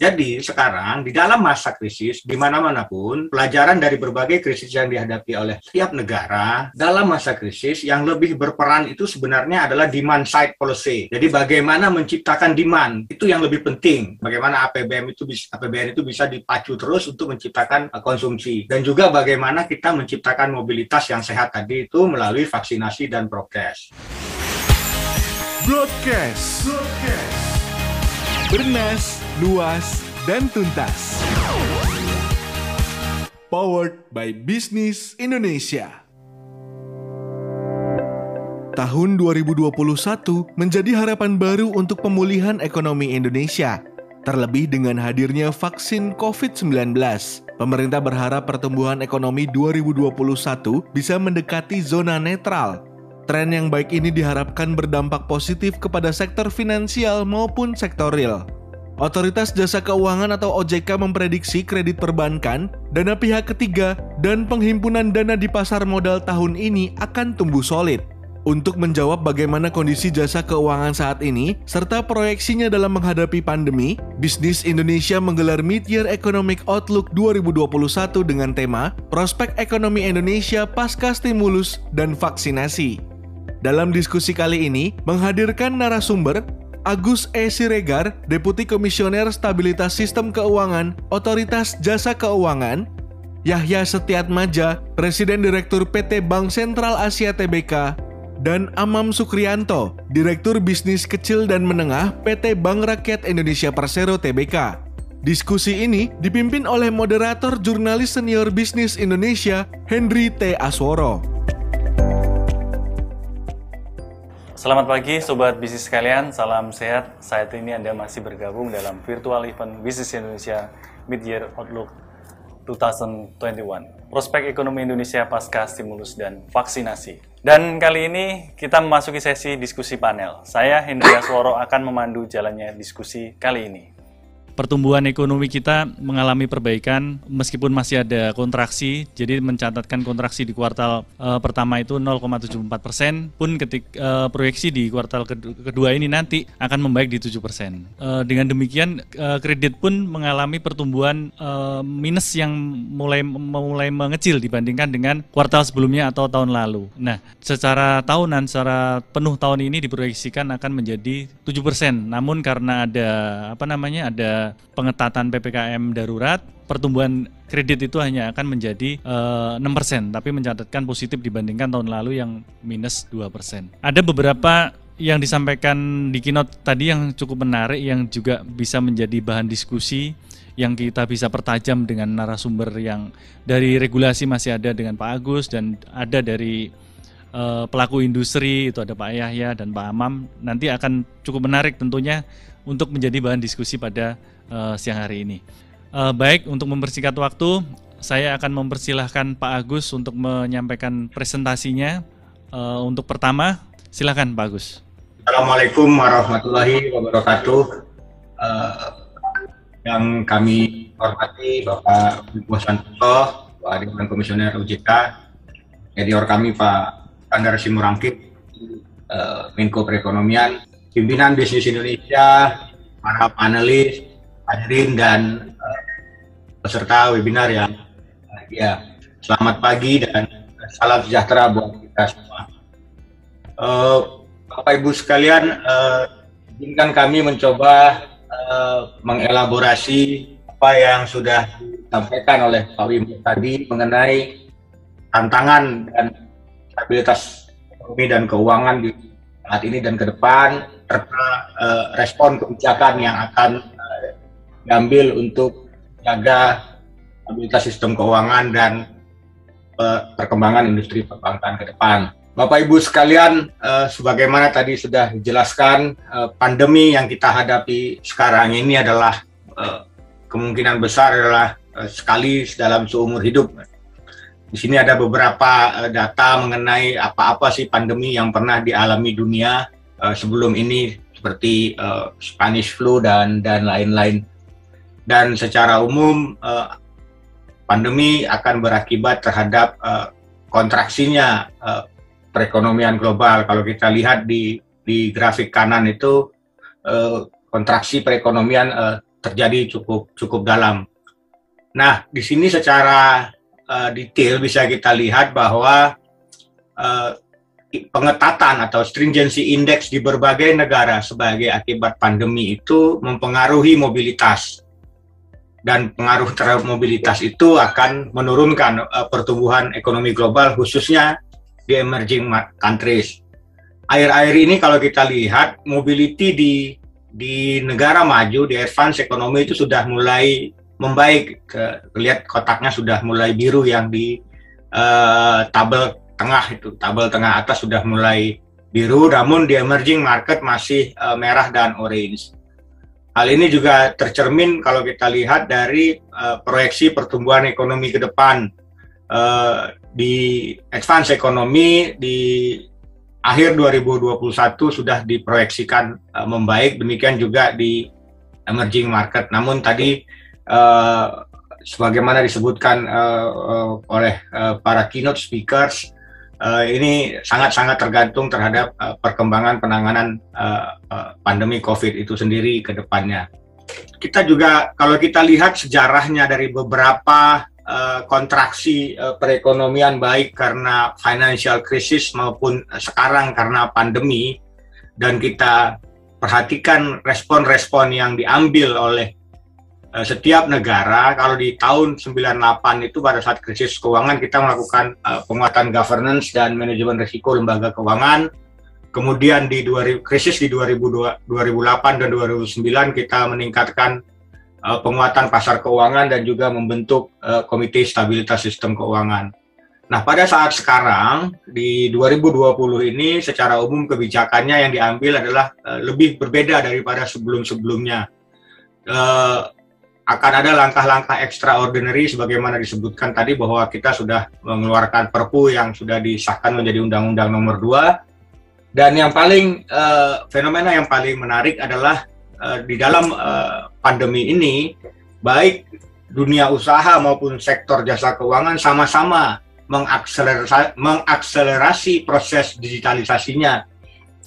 Jadi sekarang di dalam masa krisis, di mana-mana pun, pelajaran dari berbagai krisis yang dihadapi oleh setiap negara, dalam masa krisis yang lebih berperan itu sebenarnya adalah demand side policy. Jadi bagaimana menciptakan demand, itu yang lebih penting. Bagaimana APBN itu bisa, APBN itu bisa dipacu terus untuk menciptakan uh, konsumsi. Dan juga bagaimana kita menciptakan mobilitas yang sehat tadi itu melalui vaksinasi dan prokes. Broadcast. Broadcast. Bernas, luas, dan tuntas. Powered by Business Indonesia. Tahun 2021 menjadi harapan baru untuk pemulihan ekonomi Indonesia. Terlebih dengan hadirnya vaksin COVID-19, pemerintah berharap pertumbuhan ekonomi 2021 bisa mendekati zona netral Tren yang baik ini diharapkan berdampak positif kepada sektor finansial maupun sektor real. Otoritas Jasa Keuangan atau OJK memprediksi kredit perbankan, dana pihak ketiga, dan penghimpunan dana di pasar modal tahun ini akan tumbuh solid. Untuk menjawab bagaimana kondisi jasa keuangan saat ini, serta proyeksinya dalam menghadapi pandemi, Bisnis Indonesia menggelar Mid-Year Economic Outlook 2021 dengan tema Prospek Ekonomi Indonesia Pasca Stimulus dan Vaksinasi. Dalam diskusi kali ini, menghadirkan narasumber Agus E. Siregar, Deputi Komisioner Stabilitas Sistem Keuangan, Otoritas Jasa Keuangan, Yahya Setiatmaja, Presiden Direktur PT Bank Sentral Asia Tbk, dan Amam Sukrianto, Direktur Bisnis Kecil dan Menengah PT Bank Rakyat Indonesia Persero Tbk. Diskusi ini dipimpin oleh moderator jurnalis senior bisnis Indonesia, Henry T. Asworo. Selamat pagi Sobat Bisnis sekalian, salam sehat. Saat ini Anda masih bergabung dalam virtual event Bisnis Indonesia Mid-Year Outlook 2021. Prospek ekonomi Indonesia pasca stimulus dan vaksinasi. Dan kali ini kita memasuki sesi diskusi panel. Saya Hendria Suworo akan memandu jalannya diskusi kali ini pertumbuhan ekonomi kita mengalami perbaikan meskipun masih ada kontraksi. Jadi mencatatkan kontraksi di kuartal uh, pertama itu 0,74 persen, pun ketik uh, proyeksi di kuartal kedua ini nanti akan membaik di 7 persen. Uh, dengan demikian uh, kredit pun mengalami pertumbuhan uh, minus yang mulai mulai mengecil dibandingkan dengan kuartal sebelumnya atau tahun lalu. Nah, secara tahunan, secara penuh tahun ini diproyeksikan akan menjadi 7 persen. Namun karena ada apa namanya ada pengetatan PPKM darurat, pertumbuhan kredit itu hanya akan menjadi eh, 6%, tapi mencatatkan positif dibandingkan tahun lalu yang minus 2%. Ada beberapa yang disampaikan di keynote tadi yang cukup menarik yang juga bisa menjadi bahan diskusi yang kita bisa pertajam dengan narasumber yang dari regulasi masih ada dengan Pak Agus dan ada dari uh, pelaku industri itu ada Pak Yahya dan Pak Amam nanti akan cukup menarik tentunya untuk menjadi bahan diskusi pada uh, siang hari ini. Uh, baik, untuk mempersingkat waktu, saya akan mempersilahkan Pak Agus untuk menyampaikan presentasinya. Uh, untuk pertama, silakan Pak Agus. Assalamualaikum warahmatullahi wabarakatuh. Uh, yang kami hormati Bapak Ibu Santoso, Pak Dewan Komisioner OJK, editor kami Pak Andar Simurangkit, uh, Menko Perekonomian, pimpinan bisnis Indonesia, para panelis, hadirin dan uh, peserta webinar yang ya selamat pagi dan salam sejahtera buat kita semua. Uh, Bapak Ibu sekalian, uh, izinkan kami mencoba mengelaborasi apa yang sudah disampaikan oleh Pak Wim tadi mengenai tantangan dan stabilitas ekonomi dan keuangan di saat ini dan ke depan serta uh, respon kebijakan yang akan diambil untuk jaga stabilitas sistem keuangan dan uh, perkembangan industri perbankan ke depan. Bapak Ibu sekalian, uh, sebagaimana tadi sudah dijelaskan, uh, pandemi yang kita hadapi sekarang ini adalah uh, kemungkinan besar adalah uh, sekali dalam seumur hidup. Di sini ada beberapa uh, data mengenai apa-apa sih pandemi yang pernah dialami dunia uh, sebelum ini seperti uh, Spanish flu dan dan lain-lain dan secara umum uh, pandemi akan berakibat terhadap uh, kontraksinya uh, perekonomian global. Kalau kita lihat di di grafik kanan itu uh, kontraksi perekonomian uh, terjadi cukup cukup dalam. Nah, di sini secara uh, detail bisa kita lihat bahwa uh, pengetatan atau stringency index di berbagai negara sebagai akibat pandemi itu mempengaruhi mobilitas dan pengaruh terhadap mobilitas itu akan menurunkan uh, pertumbuhan ekonomi global khususnya di emerging countries. Akhir-akhir ini kalau kita lihat mobility di di negara maju di advance ekonomi itu sudah mulai membaik. Lihat kotaknya sudah mulai biru yang di uh, tabel tengah itu, tabel tengah atas sudah mulai biru, namun di emerging market masih uh, merah dan orange. Hal ini juga tercermin kalau kita lihat dari uh, proyeksi pertumbuhan ekonomi ke depan uh, di advance ekonomi di akhir 2021 sudah diproyeksikan uh, membaik, demikian juga di emerging market. Namun tadi uh, sebagaimana disebutkan uh, uh, oleh uh, para keynote speakers, uh, ini sangat-sangat tergantung terhadap uh, perkembangan penanganan uh, uh, pandemi COVID itu sendiri ke depannya. Kita juga kalau kita lihat sejarahnya dari beberapa uh, kontraksi uh, perekonomian baik karena financial crisis maupun sekarang karena pandemi dan kita perhatikan respon-respon yang diambil oleh Eh, setiap negara kalau di tahun 98 itu pada saat krisis keuangan kita melakukan uh, penguatan governance dan manajemen risiko lembaga keuangan. Kemudian di 2000, krisis di 2002, 2008 dan 2009 kita meningkatkan uh, penguatan pasar keuangan dan juga membentuk uh, komite stabilitas sistem keuangan. Nah, pada saat sekarang di 2020 ini secara umum kebijakannya yang diambil adalah uh, lebih berbeda daripada sebelum-sebelumnya. Uh, akan ada langkah-langkah extraordinary sebagaimana disebutkan tadi bahwa kita sudah mengeluarkan Perpu yang sudah disahkan menjadi Undang-Undang Nomor 2 dan yang paling uh, fenomena yang paling menarik adalah uh, di dalam uh, pandemi ini baik dunia usaha maupun sektor jasa keuangan sama-sama mengakselerasi, mengakselerasi proses digitalisasinya.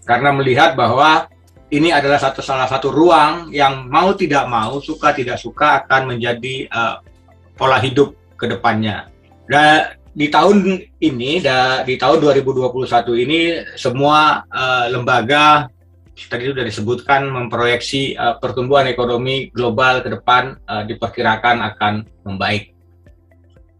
Karena melihat bahwa ini adalah satu salah satu ruang yang mau tidak mau suka tidak suka akan menjadi uh, pola hidup ke depannya. Dan di tahun ini di tahun 2021 ini semua uh, lembaga tadi sudah disebutkan memproyeksi uh, pertumbuhan ekonomi global ke depan diperkirakan akan membaik.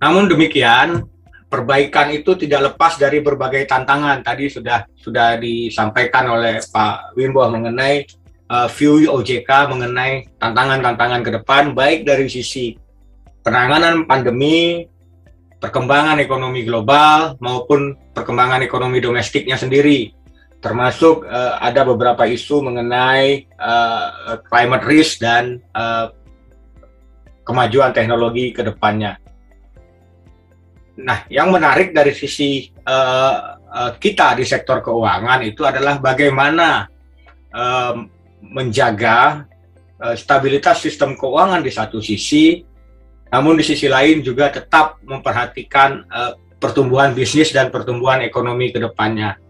Namun demikian, perbaikan itu tidak lepas dari berbagai tantangan. Tadi sudah sudah disampaikan oleh Pak Wimbo mengenai uh, view OJK mengenai tantangan-tantangan ke depan, baik dari sisi penanganan pandemi, perkembangan ekonomi global maupun perkembangan ekonomi domestiknya sendiri. Termasuk uh, ada beberapa isu mengenai uh, climate risk dan uh, kemajuan teknologi ke depannya. Nah, yang menarik dari sisi uh, uh, kita di sektor keuangan itu adalah bagaimana uh, menjaga uh, stabilitas sistem keuangan di satu sisi, namun di sisi lain juga tetap memperhatikan uh, pertumbuhan bisnis dan pertumbuhan ekonomi ke depannya.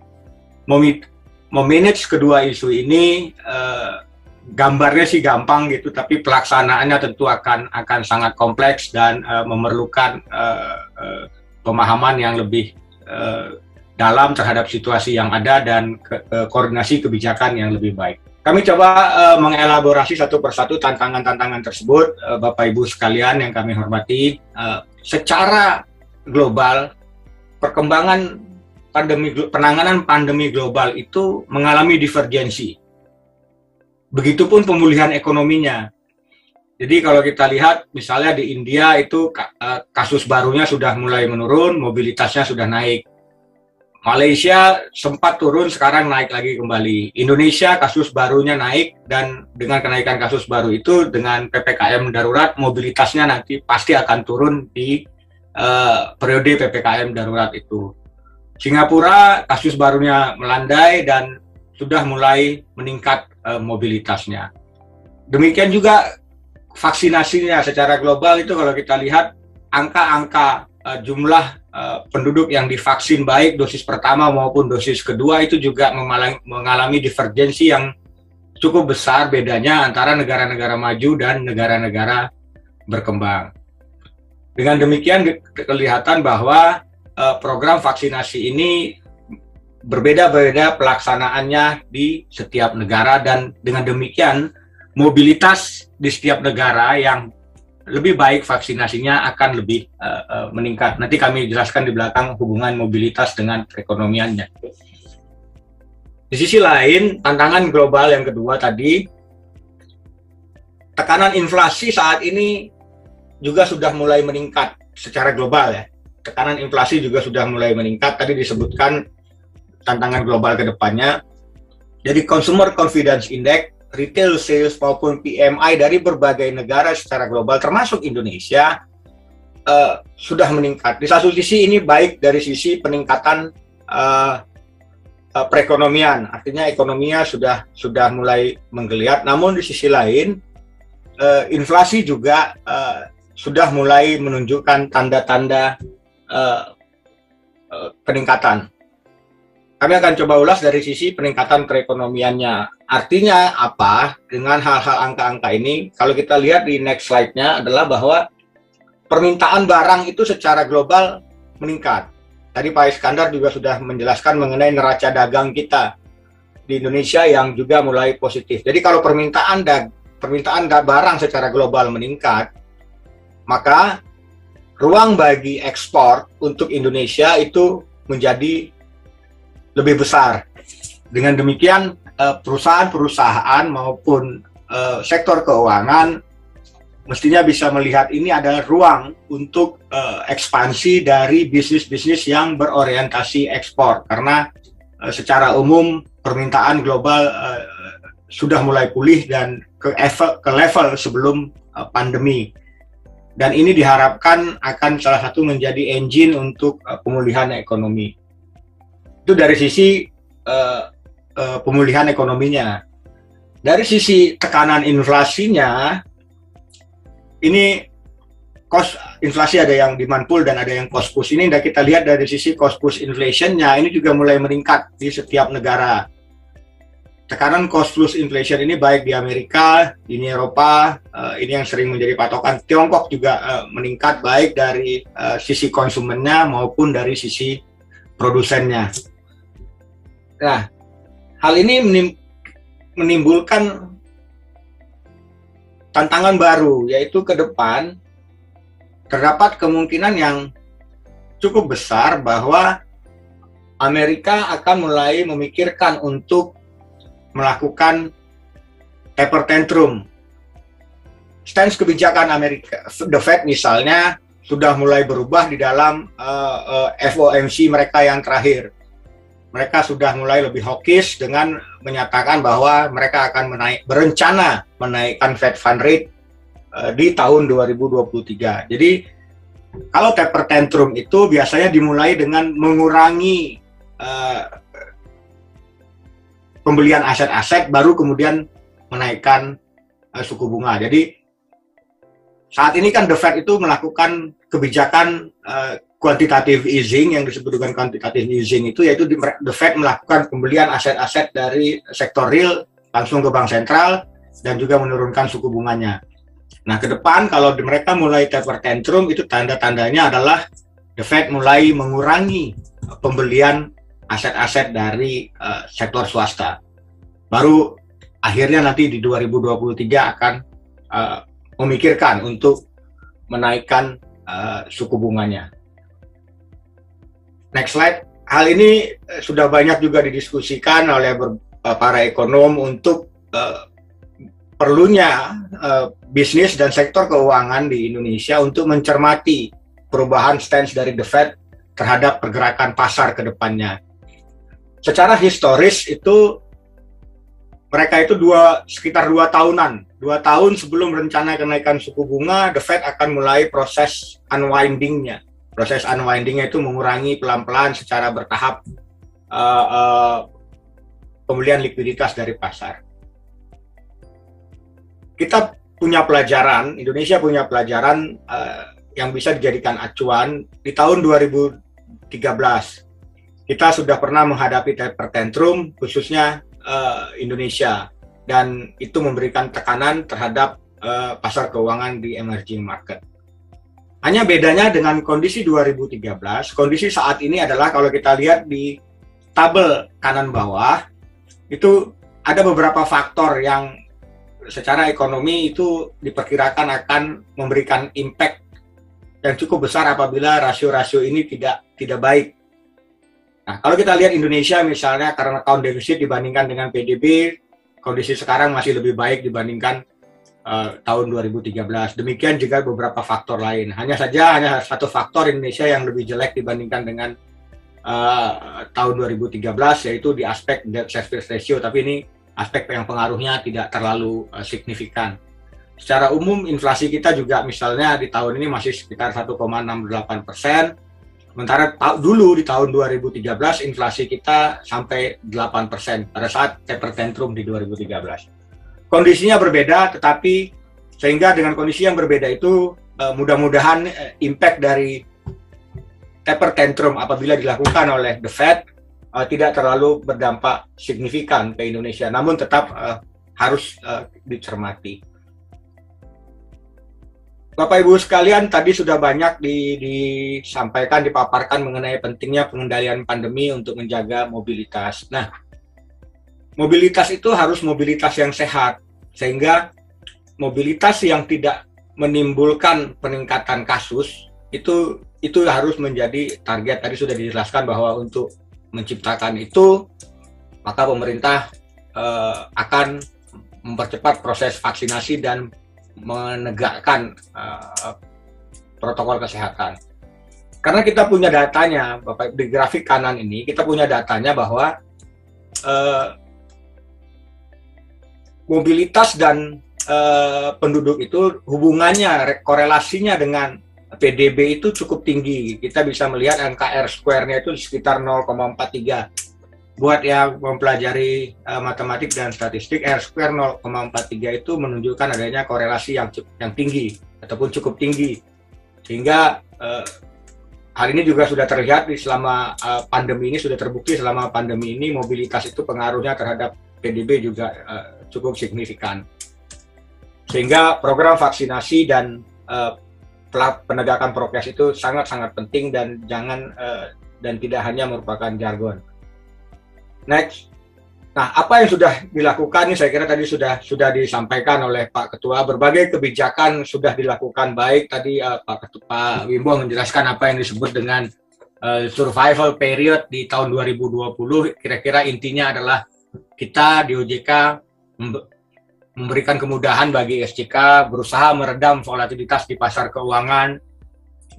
Memanage kedua isu ini uh, gambarnya sih gampang gitu, tapi pelaksanaannya tentu akan akan sangat kompleks dan uh, memerlukan uh, uh, pemahaman yang lebih uh, dalam terhadap situasi yang ada dan ke, uh, koordinasi kebijakan yang lebih baik. Kami coba uh, mengelaborasi satu persatu tantangan-tantangan tersebut, uh, Bapak Ibu sekalian yang kami hormati. Uh, secara global, perkembangan pandemi penanganan pandemi global itu mengalami divergensi Begitupun pemulihan ekonominya. Jadi kalau kita lihat misalnya di India itu eh, kasus barunya sudah mulai menurun, mobilitasnya sudah naik. Malaysia sempat turun, sekarang naik lagi kembali. Indonesia kasus barunya naik dan dengan kenaikan kasus baru itu dengan PPKM darurat mobilitasnya nanti pasti akan turun di uh, periode PPKM darurat itu. Singapura kasus barunya melandai dan sudah mulai meningkat uh, mobilitasnya. Demikian juga vaksinasinya secara global itu kalau kita lihat angka-angka uh, jumlah uh, penduduk yang divaksin baik dosis pertama maupun dosis kedua itu juga mengalami, divergensi yang cukup besar bedanya antara negara-negara maju dan negara-negara berkembang. Dengan demikian kelihatan bahwa uh, program vaksinasi ini berbeda-beda pelaksanaannya di setiap negara dan dengan demikian mobilitas di setiap negara yang lebih baik vaksinasinya akan lebih uh, uh, meningkat. Nanti kami jelaskan di belakang hubungan mobilitas dengan perekonomiannya. Di sisi lain, tantangan global yang kedua tadi, tekanan inflasi saat ini juga sudah mulai meningkat secara global ya. Tekanan inflasi juga sudah mulai meningkat. Tadi disebutkan tantangan global ke depannya. Jadi Consumer Confidence Index retail sales maupun PMI dari berbagai negara secara global termasuk Indonesia uh, sudah meningkat. Di satu sisi ini baik dari sisi peningkatan uh, uh, perekonomian, artinya ekonominya sudah sudah mulai menggeliat. Namun di sisi lain uh, inflasi juga uh, sudah mulai menunjukkan tanda-tanda uh, uh, peningkatan. Kami akan coba ulas dari sisi peningkatan perekonomiannya. Artinya apa? Dengan hal-hal angka-angka ini, kalau kita lihat di next slide-nya adalah bahwa permintaan barang itu secara global meningkat. Tadi Pak Iskandar juga sudah menjelaskan mengenai neraca dagang kita di Indonesia yang juga mulai positif. Jadi kalau permintaan dag permintaan barang secara global meningkat, maka ruang bagi ekspor untuk Indonesia itu menjadi lebih besar. Dengan demikian eh, perusahaan-perusahaan maupun uh, sektor keuangan mestinya bisa melihat ini adalah ruang untuk uh, ekspansi dari bisnis-bisnis yang berorientasi ekspor. Karena secara umum permintaan global sudah mulai pulih dan ke level, sebelum pandemi. Dan ini diharapkan akan salah satu menjadi engine untuk pemulihan ekonomi itu dari sisi uh, uh, pemulihan ekonominya. Dari sisi tekanan inflasinya, ini cost inflasi ada yang demand pull dan ada yang cost push. Ini kita lihat dari sisi cost push inflationnya ini juga mulai meningkat di setiap negara. Tekanan cost plus inflation ini baik di Amerika, di Eropa, uh, ini yang sering menjadi patokan. Tiongkok juga meningkat baik dari sisi konsumennya maupun dari sisi produsennya. Nah, hal ini menimbulkan tantangan baru, yaitu ke depan terdapat kemungkinan yang cukup besar bahwa Amerika akan mulai memikirkan untuk melakukan taper tantrum. Stance kebijakan Amerika, The Fed misalnya, sudah mulai berubah di dalam uh, uh, FOMC mereka yang terakhir mereka sudah mulai lebih hawkish dengan menyatakan bahwa mereka akan menaik berencana menaikkan Fed fund rate uh, di tahun 2023. Jadi kalau taper tantrum itu biasanya dimulai dengan mengurangi uh, pembelian aset-aset baru kemudian menaikkan uh, suku bunga. Jadi saat ini kan The Fed itu melakukan kebijakan uh, quantitative easing yang disebut dengan quantitative easing itu yaitu the Fed melakukan pembelian aset-aset dari sektor real langsung ke bank sentral dan juga menurunkan suku bunganya. Nah, ke depan kalau mereka mulai taper tantrum itu tanda-tandanya adalah the Fed mulai mengurangi pembelian aset-aset dari uh, sektor swasta. Baru akhirnya nanti di 2023 akan uh, memikirkan untuk menaikkan uh, suku bunganya. Next slide. Hal ini eh, sudah banyak juga didiskusikan oleh eh, para ekonom untuk uh, perlunya uh, bisnis dan sektor keuangan di Indonesia untuk mencermati perubahan stance dari The Fed terhadap pergerakan pasar ke depannya. Secara historis itu mereka itu dua sekitar dua tahunan, dua tahun sebelum rencana kenaikan suku bunga, The Fed akan mulai proses unwindingnya proses unwindingnya itu mengurangi pelan-pelan secara bertahap uh, uh, pembelian likuiditas dari pasar. Kita punya pelajaran, Indonesia punya pelajaran uh, yang bisa dijadikan acuan di tahun 2013. Kita sudah pernah menghadapi taper tantrum, khususnya uh, Indonesia. Dan itu memberikan tekanan terhadap uh, pasar keuangan di emerging market. Hanya bedanya dengan kondisi 2013, kondisi saat ini adalah kalau kita lihat di tabel kanan bawah, itu ada beberapa faktor yang secara ekonomi itu diperkirakan akan memberikan impact yang cukup besar apabila rasio-rasio ini tidak tidak baik. Nah, kalau kita lihat Indonesia misalnya karena account defisit dibandingkan dengan PDB, kondisi sekarang masih lebih baik dibandingkan uh, tahun 2013. Demikian juga beberapa faktor lain. Hanya saja hanya satu faktor Indonesia yang lebih jelek dibandingkan dengan uh, tahun 2013 yaitu di aspek debt service ratio. Tapi ini aspek yang pengaruhnya tidak terlalu uh, signifikan. Secara umum inflasi kita juga misalnya di tahun ini masih sekitar 1,68 persen. Sementara dulu di tahun 2013 inflasi kita sampai 8 persen pada saat taper tantrum di 2013 kondisinya berbeda, tetapi sehingga dengan kondisi yang berbeda itu uh, mudah-mudahan uh, impact dari taper tantrum apabila dilakukan oleh the Fed uh, tidak terlalu berdampak signifikan ke Indonesia, namun tetap harus dicermati. Bapak Ibu sekalian, tadi sudah banyak di, disampaikan, dipaparkan mengenai pentingnya pengendalian pandemi untuk menjaga mobilitas. Nah, mobilitas itu harus mobilitas yang sehat sehingga mobilitas yang tidak menimbulkan peningkatan kasus itu itu harus menjadi target tadi sudah dijelaskan bahwa untuk menciptakan itu maka pemerintah uh, akan mempercepat proses vaksinasi dan menegakkan uh, protokol kesehatan. Karena kita punya datanya, Bapak di grafik kanan ini kita punya datanya bahwa uh, mobilitas dan uh, penduduk itu hubungannya korelasinya dengan PDB itu cukup tinggi. Kita bisa melihat angka R square-nya itu sekitar 0,43. Buat yang mempelajari uh, matematik dan statistik, R square 0,43 itu menunjukkan adanya korelasi yang yang tinggi ataupun cukup tinggi. Sehingga uh, hal ini juga sudah terlihat di selama uh, pandemi ini sudah terbukti selama pandemi ini mobilitas itu pengaruhnya terhadap PDB juga uh, cukup signifikan. Sehingga program vaksinasi dan uh, penegakan prokes itu sangat-sangat penting dan jangan uh, dan tidak hanya merupakan jargon. Next. Nah, apa yang sudah dilakukan ini saya kira tadi sudah sudah disampaikan oleh Pak Ketua. Berbagai kebijakan sudah dilakukan baik tadi uh, Pak Ketua Wimbo menjelaskan apa yang disebut dengan uh, survival period di tahun 2020. Kira-kira intinya adalah kita di OJK memberikan kemudahan bagi SJK berusaha meredam volatilitas di pasar keuangan,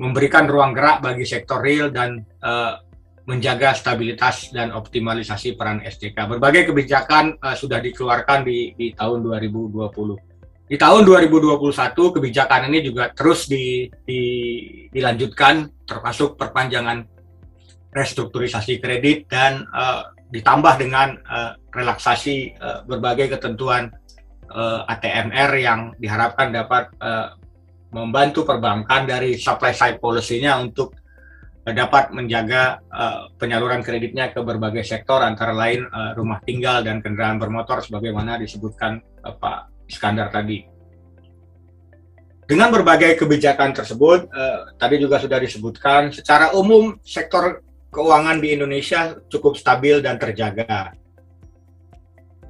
memberikan ruang gerak bagi sektor real dan uh, menjaga stabilitas dan optimalisasi peran SJK. Berbagai kebijakan uh, sudah dikeluarkan di, di tahun 2020. Di tahun 2021 kebijakan ini juga terus di, di, dilanjutkan termasuk perpanjangan restrukturisasi kredit dan uh, ditambah dengan uh, relaksasi uh, berbagai ketentuan uh, ATMR yang diharapkan dapat uh, membantu perbankan dari supply side policy-nya untuk dapat menjaga uh, penyaluran kreditnya ke berbagai sektor antara lain uh, rumah tinggal dan kendaraan bermotor sebagaimana disebutkan uh, Pak Iskandar tadi. Dengan berbagai kebijakan tersebut, uh, tadi juga sudah disebutkan, secara umum sektor keuangan di Indonesia cukup stabil dan terjaga.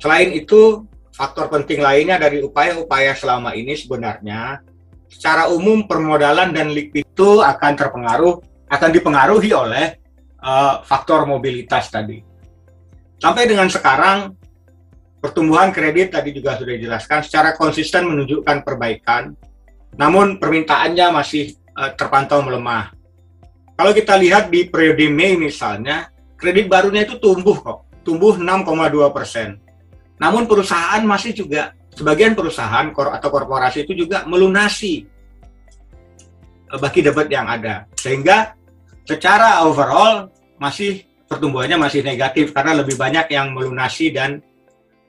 Selain itu, faktor penting lainnya dari upaya-upaya selama ini sebenarnya secara umum permodalan dan likuid itu akan terpengaruh akan dipengaruhi oleh uh, faktor mobilitas tadi. Sampai dengan sekarang pertumbuhan kredit tadi juga sudah dijelaskan secara konsisten menunjukkan perbaikan, namun permintaannya masih uh, terpantau melemah. Kalau kita lihat di periode Mei misalnya, kredit barunya itu tumbuh kok, tumbuh 6,2 persen. Namun perusahaan masih juga sebagian perusahaan atau korporasi itu juga melunasi eh, baki debit yang ada. Sehingga secara overall masih pertumbuhannya masih negatif karena lebih banyak yang melunasi dan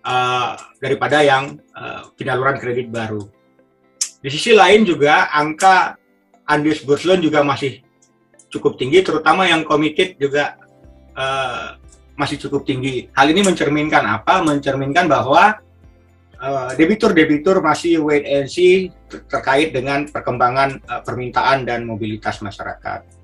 uh, daripada yang uh, penyaluran kredit baru. Di sisi lain juga angka undisbursed loan juga masih cukup tinggi, terutama yang committed juga uh, masih cukup tinggi. Hal ini mencerminkan apa? Mencerminkan bahwa uh, debitur-debitur masih wait and see terkait dengan perkembangan uh, permintaan dan mobilitas masyarakat.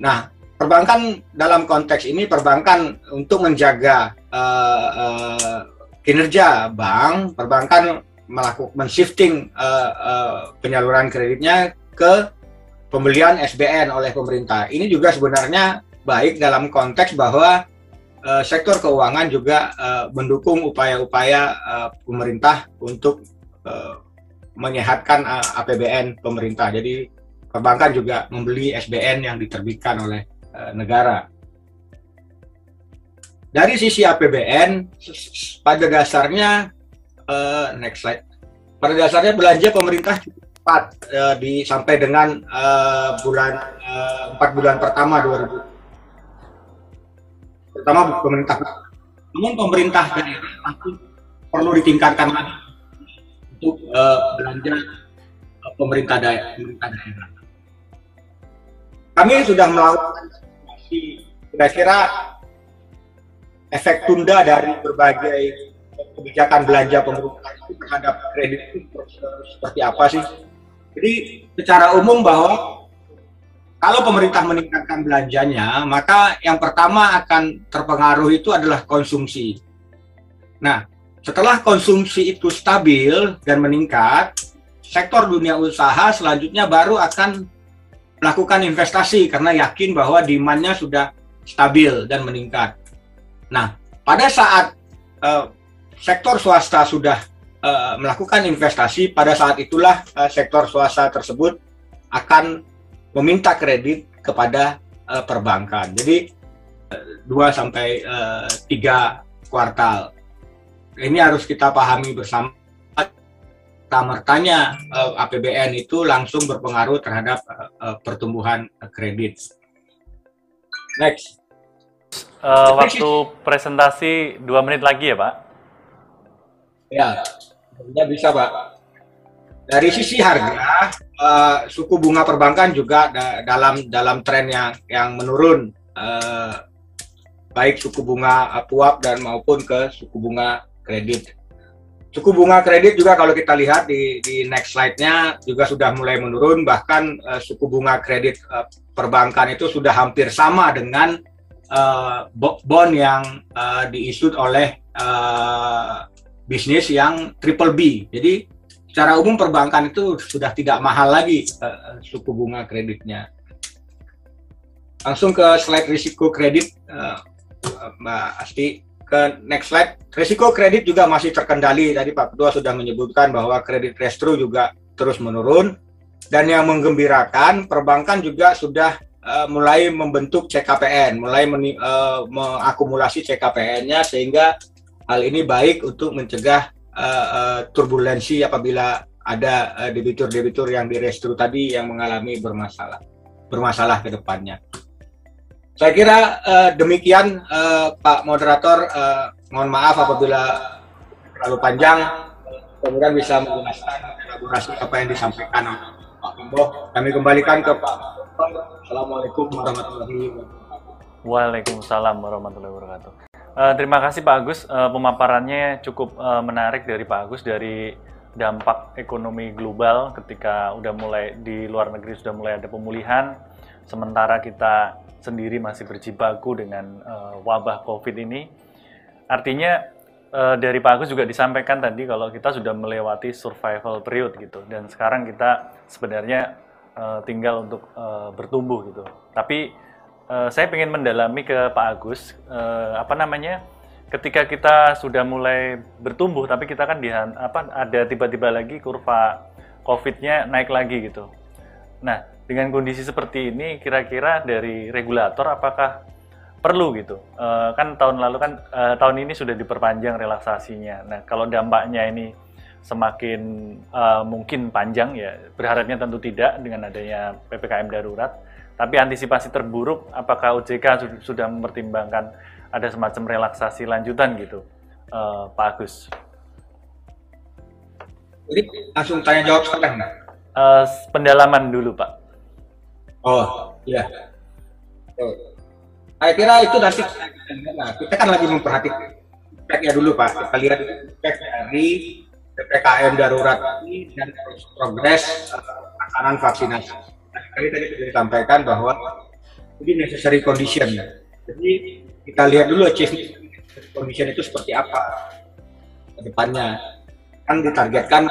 Nah, perbankan dalam konteks ini perbankan untuk menjaga uh, uh, kinerja bank, perbankan melakukan shifting uh, uh, penyaluran kreditnya ke pembelian SBN oleh pemerintah. Ini juga sebenarnya baik dalam konteks bahwa uh, sektor keuangan juga uh, mendukung upaya-upaya uh, pemerintah untuk uh, menyehatkan APBN pemerintah. Jadi perbankan juga membeli SBN yang diterbitkan oleh uh, negara. Dari sisi APBN, pada dasarnya uh, next slide. Pada dasarnya belanja pemerintah cepat uh, di sampai dengan bulan empat bulan pertama 2000 terutama pemerintah. Namun pemerintah daerah perlu ditingkatkan lagi untuk belanja. Pemerintah daerah. Kami sudah melakukan kira-kira efek tunda dari berbagai kebijakan belanja pemerintah itu terhadap kredit itu seperti apa sih? Jadi secara umum bahwa kalau pemerintah meningkatkan belanjanya, maka yang pertama akan terpengaruh itu adalah konsumsi. Nah, setelah konsumsi itu stabil dan meningkat, sektor dunia usaha selanjutnya baru akan melakukan investasi karena yakin bahwa demand-nya sudah stabil dan meningkat. Nah, pada saat uh, sektor swasta sudah uh, melakukan investasi, pada saat itulah uh, sektor swasta tersebut akan meminta kredit kepada uh, perbankan. Jadi uh, sampai uh, kuartal. Ini harus kita pahami bersama. Tamertanya uh, APBN itu langsung berpengaruh terhadap uh, pertumbuhan uh, kredit. Next. Uh, waktu presentasi dua menit lagi ya Pak? Ya, ya bisa Pak. Dari sisi harga, uh, suku bunga perbankan juga da dalam dalam tren yang yang menurun, uh, baik suku bunga puap dan maupun ke suku bunga kredit. Suku bunga kredit juga kalau kita lihat di, di next slide-nya juga sudah mulai menurun, bahkan uh, suku bunga kredit uh, perbankan itu sudah hampir sama dengan uh, bond yang uh, diisut oleh uh, bisnis yang triple B. Jadi secara umum perbankan itu sudah tidak mahal lagi uh, suku bunga kreditnya. Langsung ke slide risiko kredit, uh, Mbak Asti. Ke next slide, risiko kredit juga masih terkendali. Tadi Pak Ketua sudah menyebutkan bahwa kredit restro juga terus menurun. Dan yang menggembirakan, perbankan juga sudah uh, mulai membentuk CKPN, mulai uh, mengakumulasi CKPN-nya sehingga hal ini baik untuk mencegah uh, uh, turbulensi apabila ada uh, debitur-debitur yang direstru tadi yang mengalami bermasalah bermasalah ke depannya. Saya kira uh, demikian uh, Pak Moderator, uh, mohon maaf apabila terlalu panjang, kemudian bisa menjelaskan elaborasi apa yang disampaikan Pak Kimbo. Kami kembalikan ke Pak. Assalamualaikum warahmatullahi wabarakatuh. Waalaikumsalam warahmatullahi wabarakatuh. Uh, terima kasih Pak Agus, uh, pemaparannya cukup uh, menarik dari Pak Agus dari dampak ekonomi global ketika udah mulai di luar negeri sudah mulai ada pemulihan, sementara kita sendiri masih berjibaku dengan uh, wabah COVID ini. Artinya uh, dari Pak Agus juga disampaikan tadi kalau kita sudah melewati survival period gitu, dan sekarang kita sebenarnya uh, tinggal untuk uh, bertumbuh gitu. Tapi uh, saya ingin mendalami ke Pak Agus uh, apa namanya ketika kita sudah mulai bertumbuh tapi kita kan di apa ada tiba-tiba lagi kurva COVID-nya naik lagi gitu. Nah dengan kondisi seperti ini kira-kira dari regulator apakah perlu gitu uh, kan tahun lalu kan uh, tahun ini sudah diperpanjang relaksasinya. Nah kalau dampaknya ini semakin uh, mungkin panjang ya berharapnya tentu tidak dengan adanya ppkm darurat tapi antisipasi terburuk, apakah OJK sudah mempertimbangkan ada semacam relaksasi lanjutan gitu, uh, Pak Agus? Jadi langsung tanya jawab sekarang, Uh, pendalaman dulu, Pak. Oh, iya. Oh. Saya kira itu nanti nah, kita kan lagi memperhatikan speknya dulu Pak. Kita lihat spek dari PPKM darurat ini dan progres pelaksanaan vaksinasi. Tadi tadi sudah disampaikan bahwa ini necessary condition. Jadi kita lihat dulu condition itu seperti apa ke depannya. Kan ditargetkan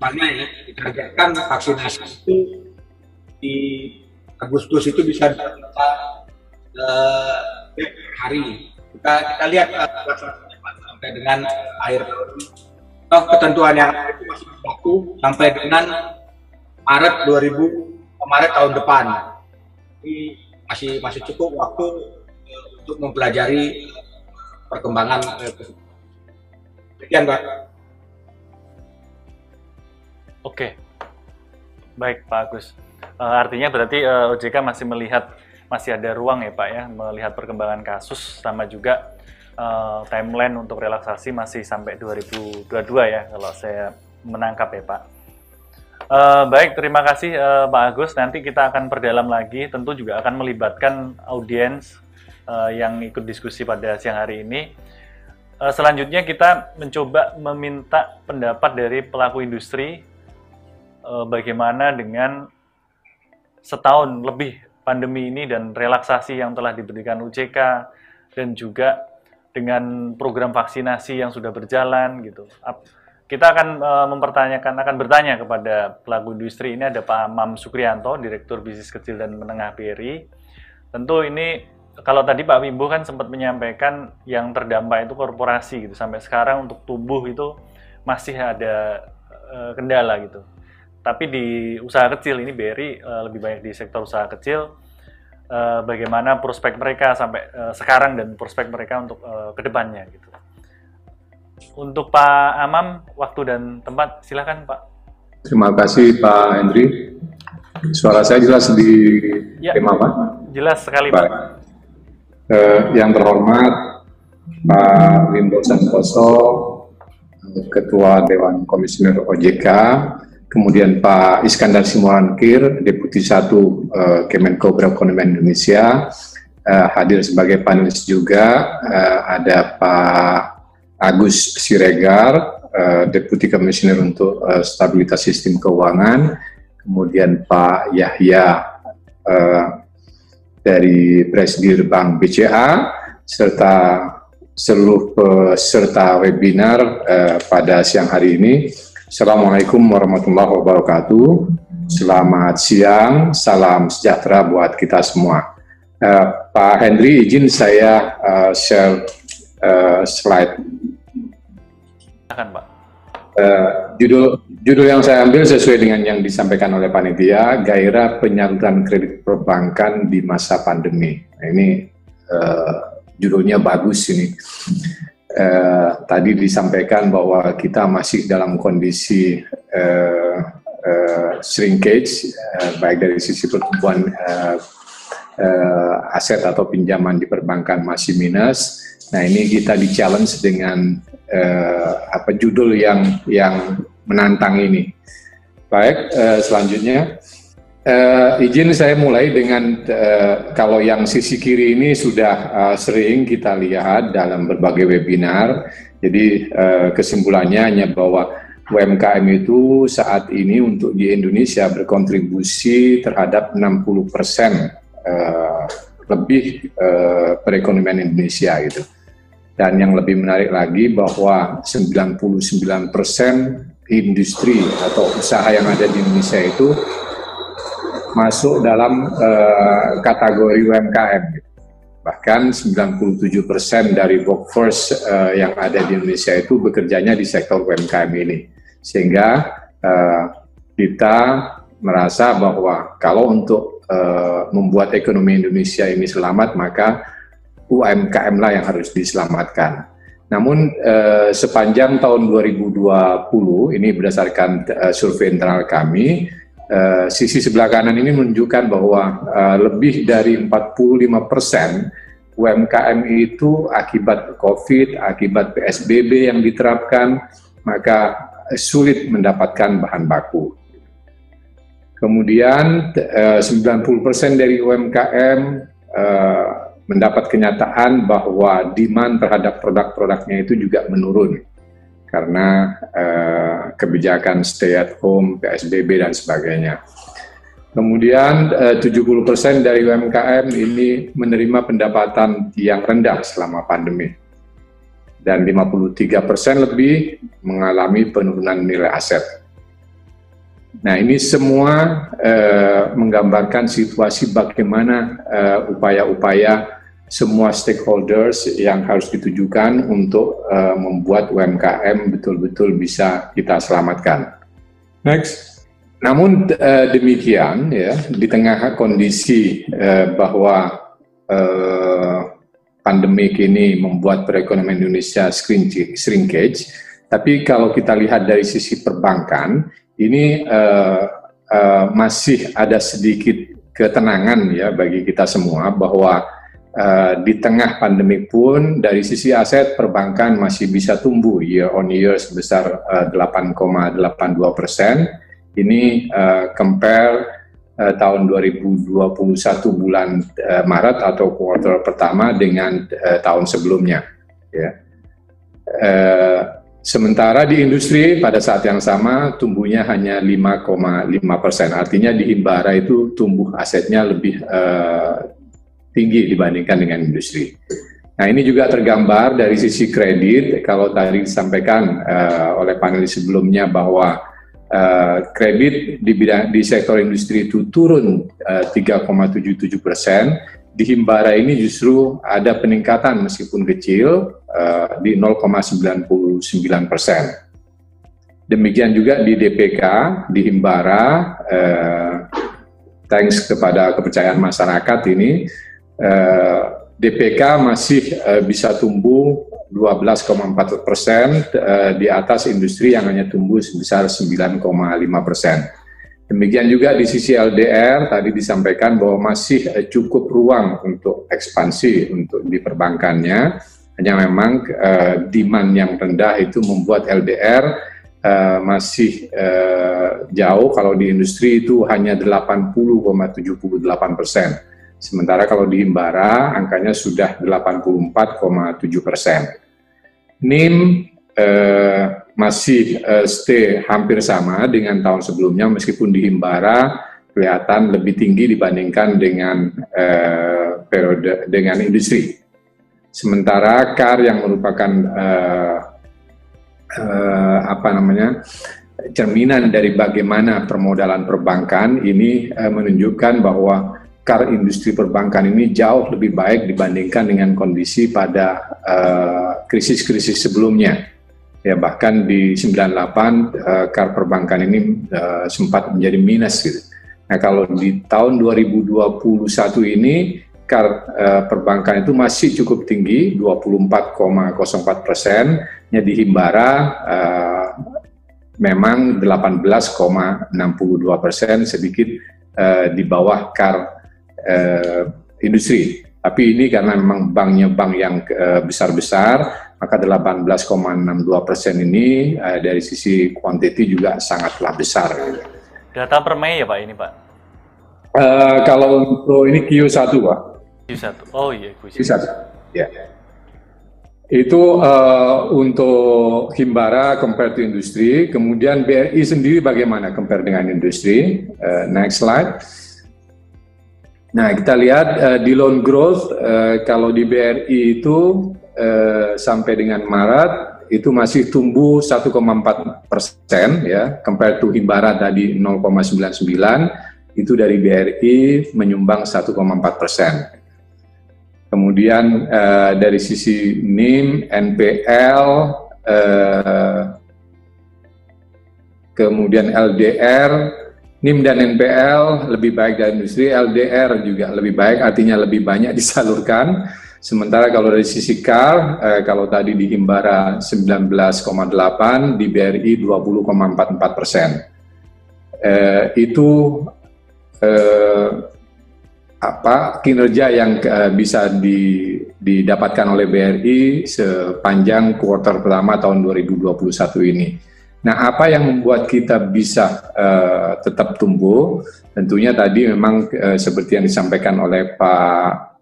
mana ya? Ditargetkan vaksinasi itu di Agustus itu bisa uh, hari. Kita kita lihat uh, sampai dengan akhir tahun. Oh, ketentuan yang itu masih berlaku sampai dengan Maret 2000 Maret tahun depan. Jadi masih masih cukup waktu untuk mempelajari perkembangan Sekian, Pak. Oke. Baik, Pak Agus. Uh, artinya berarti uh, eh, OJK masih melihat masih ada ruang ya, Pak ya, melihat perkembangan kasus sama juga uh, timeline untuk relaksasi masih sampai 2022 ya kalau saya menangkap ya, Pak. Uh, baik, terima kasih uh, Pak Agus. Nanti kita akan perdalam lagi, tentu juga akan melibatkan audiens uh, yang ikut diskusi pada siang hari ini. Uh, selanjutnya kita mencoba meminta pendapat dari pelaku industri uh, bagaimana dengan setahun lebih pandemi ini dan relaksasi yang telah diberikan UJK dan juga dengan program vaksinasi yang sudah berjalan gitu. Kita akan uh, mempertanyakan, akan bertanya kepada pelaku industri ini ada Pak Mam Sukrianto, Direktur Bisnis Kecil dan Menengah BRI. Tentu ini kalau tadi Pak Wimbo kan sempat menyampaikan yang terdampak itu korporasi gitu. Sampai sekarang untuk tumbuh itu masih ada uh, kendala gitu. Tapi di usaha kecil ini BRI uh, lebih banyak di sektor usaha kecil. Uh, bagaimana prospek mereka sampai uh, sekarang dan prospek mereka untuk uh, ke depannya gitu. Untuk Pak Amam, waktu dan tempat silakan Pak. Terima kasih Pak Hendri. Suara saya jelas di ya, tema Pak? Jelas sekali Pak. Eh, yang terhormat Pak Wimbo Santoso, Ketua Dewan Komisioner OJK, kemudian Pak Iskandar Simulankir, Deputi 1 uh, Kemenko Perekonomian Indonesia, uh, hadir sebagai panelis juga, uh, ada Pak Agus Siregar, uh, Deputi Komisioner untuk uh, Stabilitas Sistem Keuangan, kemudian Pak Yahya uh, dari Presidir Bank BCA, serta seluruh peserta webinar uh, pada siang hari ini. Assalamualaikum warahmatullahi wabarakatuh. Selamat siang, salam sejahtera buat kita semua. Uh, Pak Henry, izin saya uh, share uh, slide. Silakan, Pak. Uh, judul judul yang saya ambil sesuai dengan yang disampaikan oleh panitia, gairah penyaluran kredit perbankan di masa pandemi. Nah, ini uh, judulnya bagus ini eh, tadi disampaikan bahwa kita masih dalam kondisi eh, eh, shrinkage, eh, baik dari sisi pertumbuhan eh, eh, aset atau pinjaman di perbankan masih minus. Nah ini kita di challenge dengan eh, apa judul yang yang menantang ini. Baik, eh, selanjutnya. Uh, izin saya mulai dengan uh, kalau yang sisi kiri ini sudah uh, sering kita lihat dalam berbagai webinar. Jadi uh, kesimpulannya hanya bahwa UMKM itu saat ini untuk di Indonesia berkontribusi terhadap 60 persen uh, lebih uh, perekonomian Indonesia gitu. Dan yang lebih menarik lagi bahwa 99 persen industri atau usaha yang ada di Indonesia itu masuk dalam uh, kategori UMKM. Bahkan 97% persen dari workforce uh, yang ada di Indonesia itu bekerjanya di sektor UMKM ini. Sehingga uh, kita merasa bahwa kalau untuk uh, membuat ekonomi Indonesia ini selamat, maka UMKM lah yang harus diselamatkan. Namun uh, sepanjang tahun 2020, ini berdasarkan uh, survei internal kami, Uh, sisi sebelah kanan ini menunjukkan bahwa uh, lebih dari 45 persen UMKM itu akibat COVID, akibat PSBB yang diterapkan, maka sulit mendapatkan bahan baku. Kemudian uh, 90 persen dari UMKM mendapat kenyataan bahwa demand terhadap produk-produknya itu juga menurun karena uh, kebijakan stay at home, PSBB dan sebagainya. Kemudian uh, 70% dari UMKM ini menerima pendapatan yang rendah selama pandemi. Dan 53% lebih mengalami penurunan nilai aset. Nah, ini semua uh, menggambarkan situasi bagaimana upaya-upaya semua stakeholders yang harus ditujukan untuk uh, membuat UMKM betul-betul bisa kita selamatkan. Next. Namun uh, demikian ya di tengah kondisi uh, bahwa uh, pandemik ini membuat perekonomian Indonesia shrinkage, tapi kalau kita lihat dari sisi perbankan ini uh, uh, masih ada sedikit ketenangan ya bagi kita semua bahwa Uh, di tengah pandemi pun dari sisi aset perbankan masih bisa tumbuh year on year sebesar uh, 8,82 persen. Ini uh, compare uh, tahun 2021 bulan uh, Maret atau kuartal pertama dengan uh, tahun sebelumnya. Ya. Uh, sementara di industri pada saat yang sama tumbuhnya hanya 5,5 persen. Artinya di Himbara itu tumbuh asetnya lebih uh, tinggi dibandingkan dengan industri. Nah ini juga tergambar dari sisi kredit, kalau tadi disampaikan uh, oleh panelis sebelumnya bahwa uh, kredit di bidang di sektor industri itu turun uh, 3,77 persen, di Himbara ini justru ada peningkatan meskipun kecil uh, di 0,99 persen. Demikian juga di DPK, di Himbara, uh, thanks kepada kepercayaan masyarakat ini, eh, DPK masih eh, bisa tumbuh 12,4 persen eh, di atas industri yang hanya tumbuh sebesar 9,5 persen. Demikian juga di sisi LDR tadi disampaikan bahwa masih eh, cukup ruang untuk ekspansi untuk di perbankannya. Hanya memang eh, demand yang rendah itu membuat LDR eh, masih eh, jauh. Kalau di industri itu hanya 80,78 persen Sementara kalau di Himbara angkanya sudah 84,7 persen. NIM eh, masih eh, stay hampir sama dengan tahun sebelumnya meskipun di Himbara kelihatan lebih tinggi dibandingkan dengan eh, periode dengan industri. Sementara CAR yang merupakan eh, eh, apa namanya cerminan dari bagaimana permodalan perbankan ini eh, menunjukkan bahwa car industri perbankan ini jauh lebih baik dibandingkan dengan kondisi pada eh, krisis-krisis uh, sebelumnya. Ya bahkan di 98 uh, car perbankan ini uh, sempat menjadi minus gitu. Nah kalau di tahun 2021 ini car uh, perbankan itu masih cukup tinggi 24,04 persen. Ya di Himbara uh, memang 18,62 persen sedikit uh, di bawah car uh, industri. Tapi ini karena memang banknya bank yang uh, besar-besar, maka 18,62 persen ini uh, dari sisi kuantiti juga sangatlah besar. Data per Mei ya Pak ini Pak? Uh, kalau untuk ini Q1 Pak. Q1, oh iya Q1. Q1. Ya. Itu uh, untuk Himbara compare to industri, kemudian BRI sendiri bagaimana compare dengan industri? Uh, next slide. Nah, kita lihat uh, di loan growth uh, kalau di BRI itu uh, sampai dengan Maret itu masih tumbuh 1,4 persen ya, compared to Himbara tadi 0,99 itu dari BRI menyumbang 1,4 persen. Kemudian uh, dari sisi NIM, NPL, uh, kemudian LDR NIM dan NPL lebih baik dari industri, LDR juga lebih baik, artinya lebih banyak disalurkan. Sementara kalau dari sisi CAR, eh, kalau tadi di Himbara 19,8, di BRI 20,44 persen. Eh, itu eh, apa kinerja yang eh, bisa di, didapatkan oleh BRI sepanjang kuartal pertama tahun 2021 ini. Nah, apa yang membuat kita bisa uh, tetap tumbuh? Tentunya tadi memang uh, seperti yang disampaikan oleh Pak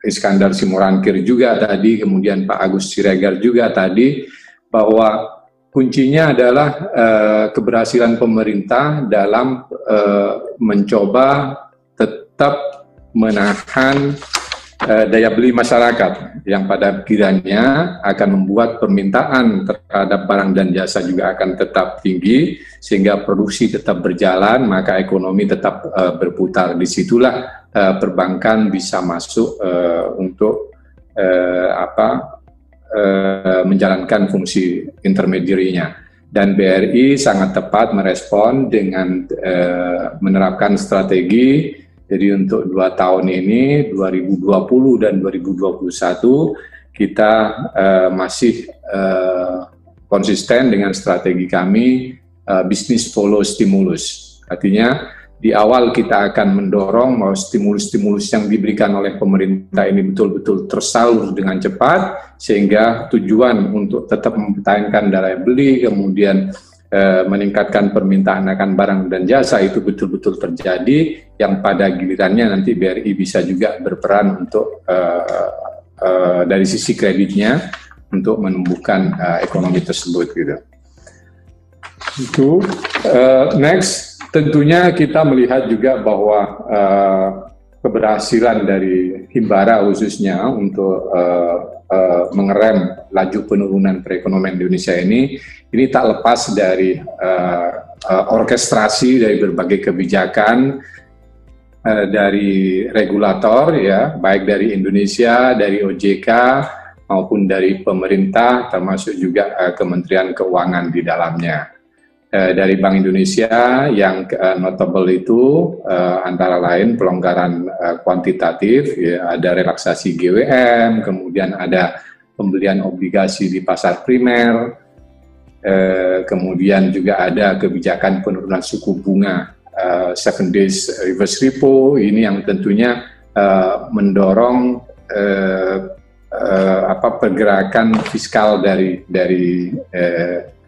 Iskandar Simorangkir juga tadi, kemudian Pak Agus Siregar juga tadi, bahwa kuncinya adalah uh, keberhasilan pemerintah dalam uh, mencoba tetap menahan uh, daya beli masyarakat yang pada kiranya akan membuat permintaan terhadap barang dan jasa juga akan tetap tinggi sehingga produksi tetap berjalan maka ekonomi tetap uh, berputar. Di situlah uh, perbankan bisa masuk uh, untuk uh, apa uh, menjalankan fungsi intermediary-nya. Dan BRI sangat tepat merespon dengan uh, menerapkan strategi jadi untuk dua tahun ini 2020 dan 2021 kita uh, masih uh, konsisten dengan strategi kami uh, bisnis follow stimulus. Artinya di awal kita akan mendorong bahwa stimulus-stimulus yang diberikan oleh pemerintah ini betul-betul tersalur dengan cepat sehingga tujuan untuk tetap mempertahankan daya beli kemudian Eh, meningkatkan permintaan akan barang dan jasa itu betul-betul terjadi yang pada gilirannya nanti BRI bisa juga berperan untuk uh, uh, dari sisi kreditnya untuk menumbuhkan uh, ekonomi tersebut gitu. Itu next tentunya kita melihat juga bahwa keberhasilan dari Himbara khususnya untuk uh, uh, mengerem laju penurunan perekonomian Indonesia ini ini tak lepas dari uh, uh, orkestrasi dari berbagai kebijakan uh, dari regulator ya baik dari Indonesia dari OJK maupun dari pemerintah termasuk juga uh, Kementerian Keuangan di dalamnya. Dari Bank Indonesia yang uh, notable itu uh, antara lain pelonggaran uh, kuantitatif, ya, ada relaksasi GWM, kemudian ada pembelian obligasi di pasar primer, uh, kemudian juga ada kebijakan penurunan suku bunga uh, seven days reverse repo, ini yang tentunya uh, mendorong apa pergerakan fiskal dari dari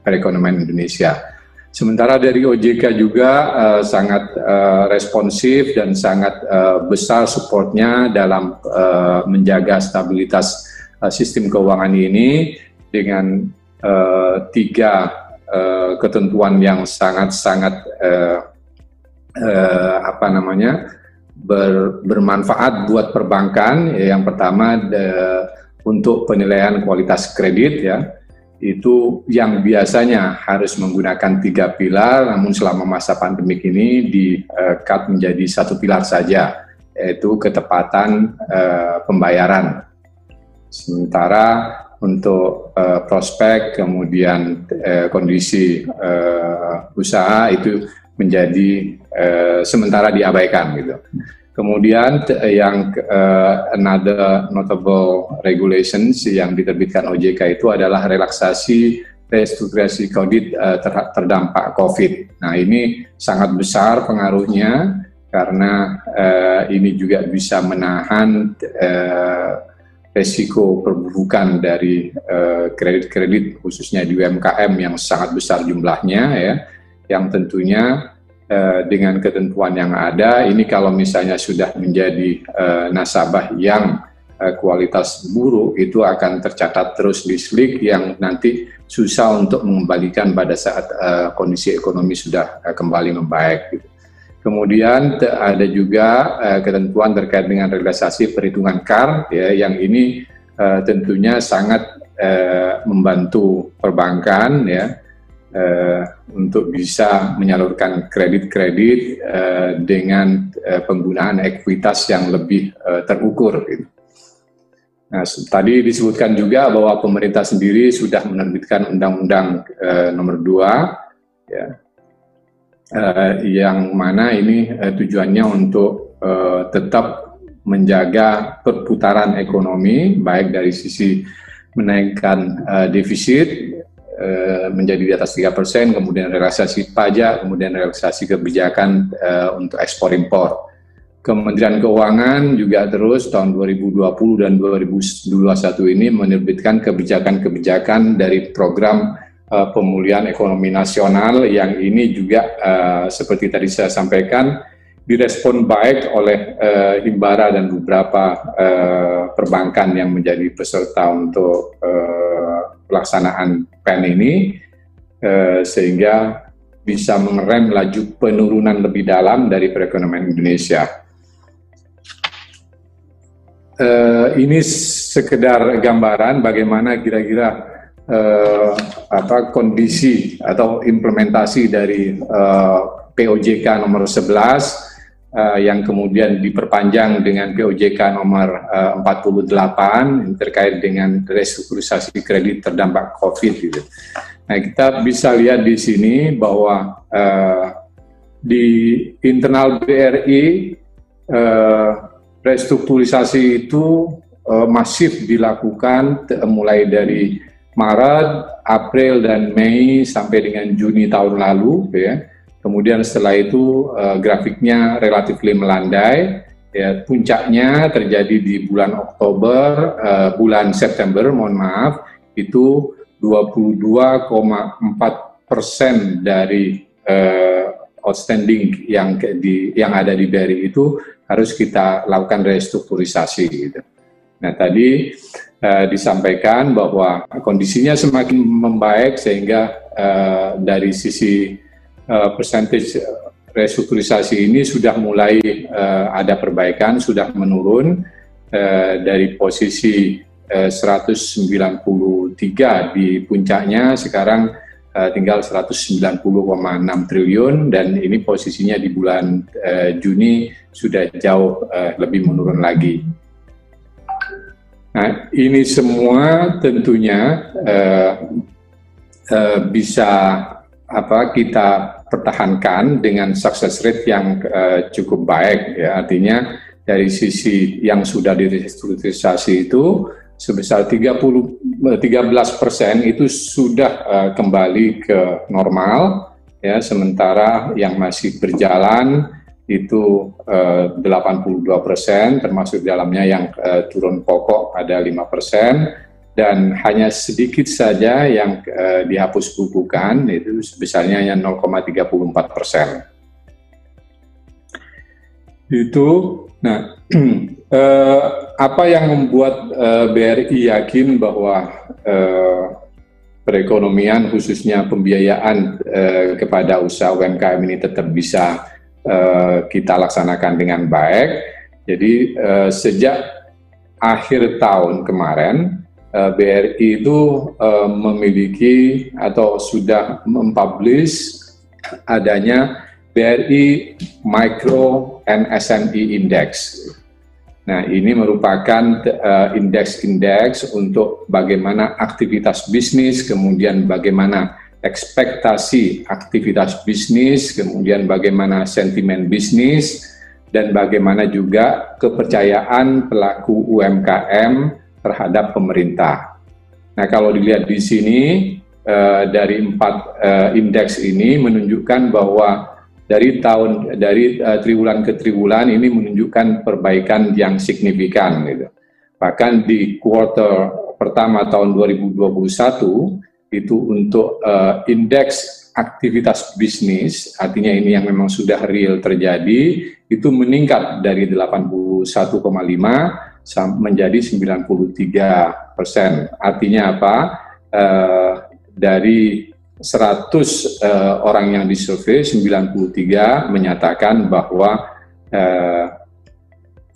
perekonomian Indonesia. Sementara dari OJK juga uh, sangat uh, responsif dan sangat uh, besar supportnya dalam uh, menjaga stabilitas uh, sistem keuangan ini dengan uh, tiga uh, ketentuan yang sangat-sangat uh, uh, apa namanya ber, bermanfaat buat perbankan. Yang pertama de, untuk penilaian kualitas kredit ya itu yang biasanya harus menggunakan tiga pilar, namun selama masa pandemik ini di uh, cut menjadi satu pilar saja, yaitu ketepatan uh, pembayaran. Sementara untuk uh, prospek kemudian uh, kondisi uh, usaha itu menjadi uh, sementara diabaikan gitu. Kemudian yang uh, another notable regulations yang diterbitkan OJK itu adalah relaksasi restrukturasi kredit uh, ter terdampak COVID. Nah ini sangat besar pengaruhnya karena uh, ini juga bisa menahan uh, resiko perburukan dari kredit-kredit uh, khususnya di UMKM yang sangat besar jumlahnya ya, yang tentunya Eh, dengan ketentuan yang ada, ini kalau misalnya sudah menjadi uh, nasabah yang uh, kualitas buruk, itu akan tercatat terus di SLIK yang nanti susah untuk mengembalikan pada saat uh, kondisi ekonomi sudah uh, kembali membaik. Gitu. Kemudian ada juga uh, ketentuan terkait dengan realisasi perhitungan KAR, ya, yang ini uh, tentunya sangat uh, membantu perbankan, ya, uh, untuk bisa menyalurkan kredit-kredit uh, dengan uh, penggunaan ekuitas yang lebih uh, terukur. Gitu. Nah, tadi disebutkan juga bahwa pemerintah sendiri sudah menerbitkan Undang-Undang Nomor 2, ya, uh, yang mana ini uh, tujuannya untuk uh, tetap menjaga perputaran ekonomi, baik dari sisi menaikkan uh, defisit Eh, menjadi di atas 3 persen, kemudian relaksasi pajak, kemudian relaksasi kebijakan uh, untuk ekspor impor. Kementerian Keuangan juga terus tahun 2020 dan 2021 ini menerbitkan kebijakan-kebijakan dari program uh, pemulihan ekonomi nasional yang ini juga uh, seperti tadi saya sampaikan direspon baik oleh uh, Himbara dan beberapa perbankan yang menjadi peserta untuk pelaksanaan PEN ini sehingga bisa mengerem laju penurunan lebih dalam dari perekonomian Indonesia. Uh, ini sekedar gambaran bagaimana kira-kira uh, apa kondisi atau implementasi dari uh, POJK nomor 11 uh, yang kemudian diperpanjang dengan POJK nomor uh, 48 terkait dengan restrukturisasi kredit terdampak COVID. Gitu. Nah, kita bisa lihat di sini bahwa uh, di internal BRI uh, restrukturisasi itu uh, masif dilakukan mulai dari Maret, April, dan Mei sampai dengan Juni tahun lalu, ya Kemudian setelah itu uh, grafiknya relatif melandai. Ya, puncaknya terjadi di bulan Oktober, uh, bulan September, mohon maaf, itu 22,4 persen dari uh, outstanding yang di yang ada di BRI itu harus kita lakukan restrukturisasi. Gitu. Nah tadi uh, disampaikan bahwa kondisinya semakin membaik sehingga uh, dari sisi uh, percentage restrukturisasi ini sudah mulai uh, ada perbaikan, sudah menurun uh, dari posisi uh, 193 di puncaknya sekarang uh, tinggal 190,6 triliun dan ini posisinya di bulan uh, Juni sudah jauh uh, lebih menurun lagi. Nah, ini semua tentunya uh, uh, bisa apa kita pertahankan dengan success rate yang uh, cukup baik ya. Artinya dari sisi yang sudah direstrukturisasi itu sebesar 30 13 persen itu sudah uh, kembali ke normal ya. Sementara yang masih berjalan itu uh, 82 persen termasuk dalamnya yang uh, turun pokok ada 5 persen dan hanya sedikit saja yang uh, dihapus bukukan itu sebesarnya hanya 0,34 persen. Itu, nah uh, apa yang membuat eh, BRI yakin bahwa uh, perekonomian khususnya pembiayaan uh, kepada usaha UMKM ini tetap bisa uh, kita laksanakan dengan baik. Jadi uh, sejak akhir tahun kemarin Eh, BRI itu uh, memiliki atau sudah mempublish adanya BRI Micro and SME Index. Nah, ini merupakan uh, indeks-indeks untuk bagaimana aktivitas bisnis, kemudian bagaimana ekspektasi aktivitas bisnis, kemudian bagaimana sentimen bisnis, dan bagaimana juga kepercayaan pelaku UMKM terhadap pemerintah. Nah, kalau dilihat di sini uh, dari empat uh, indeks ini menunjukkan bahwa dari tahun dari uh, triwulan ke triwulan ini menunjukkan perbaikan yang signifikan gitu. Bahkan di kuartal pertama tahun 2021 itu untuk uh, indeks aktivitas bisnis, artinya ini yang memang sudah real terjadi, itu meningkat dari 81,5 menjadi 93 persen. Artinya apa? Uh, dari 100 uh, eh, orang yang disurvei, 93 menyatakan bahwa uh,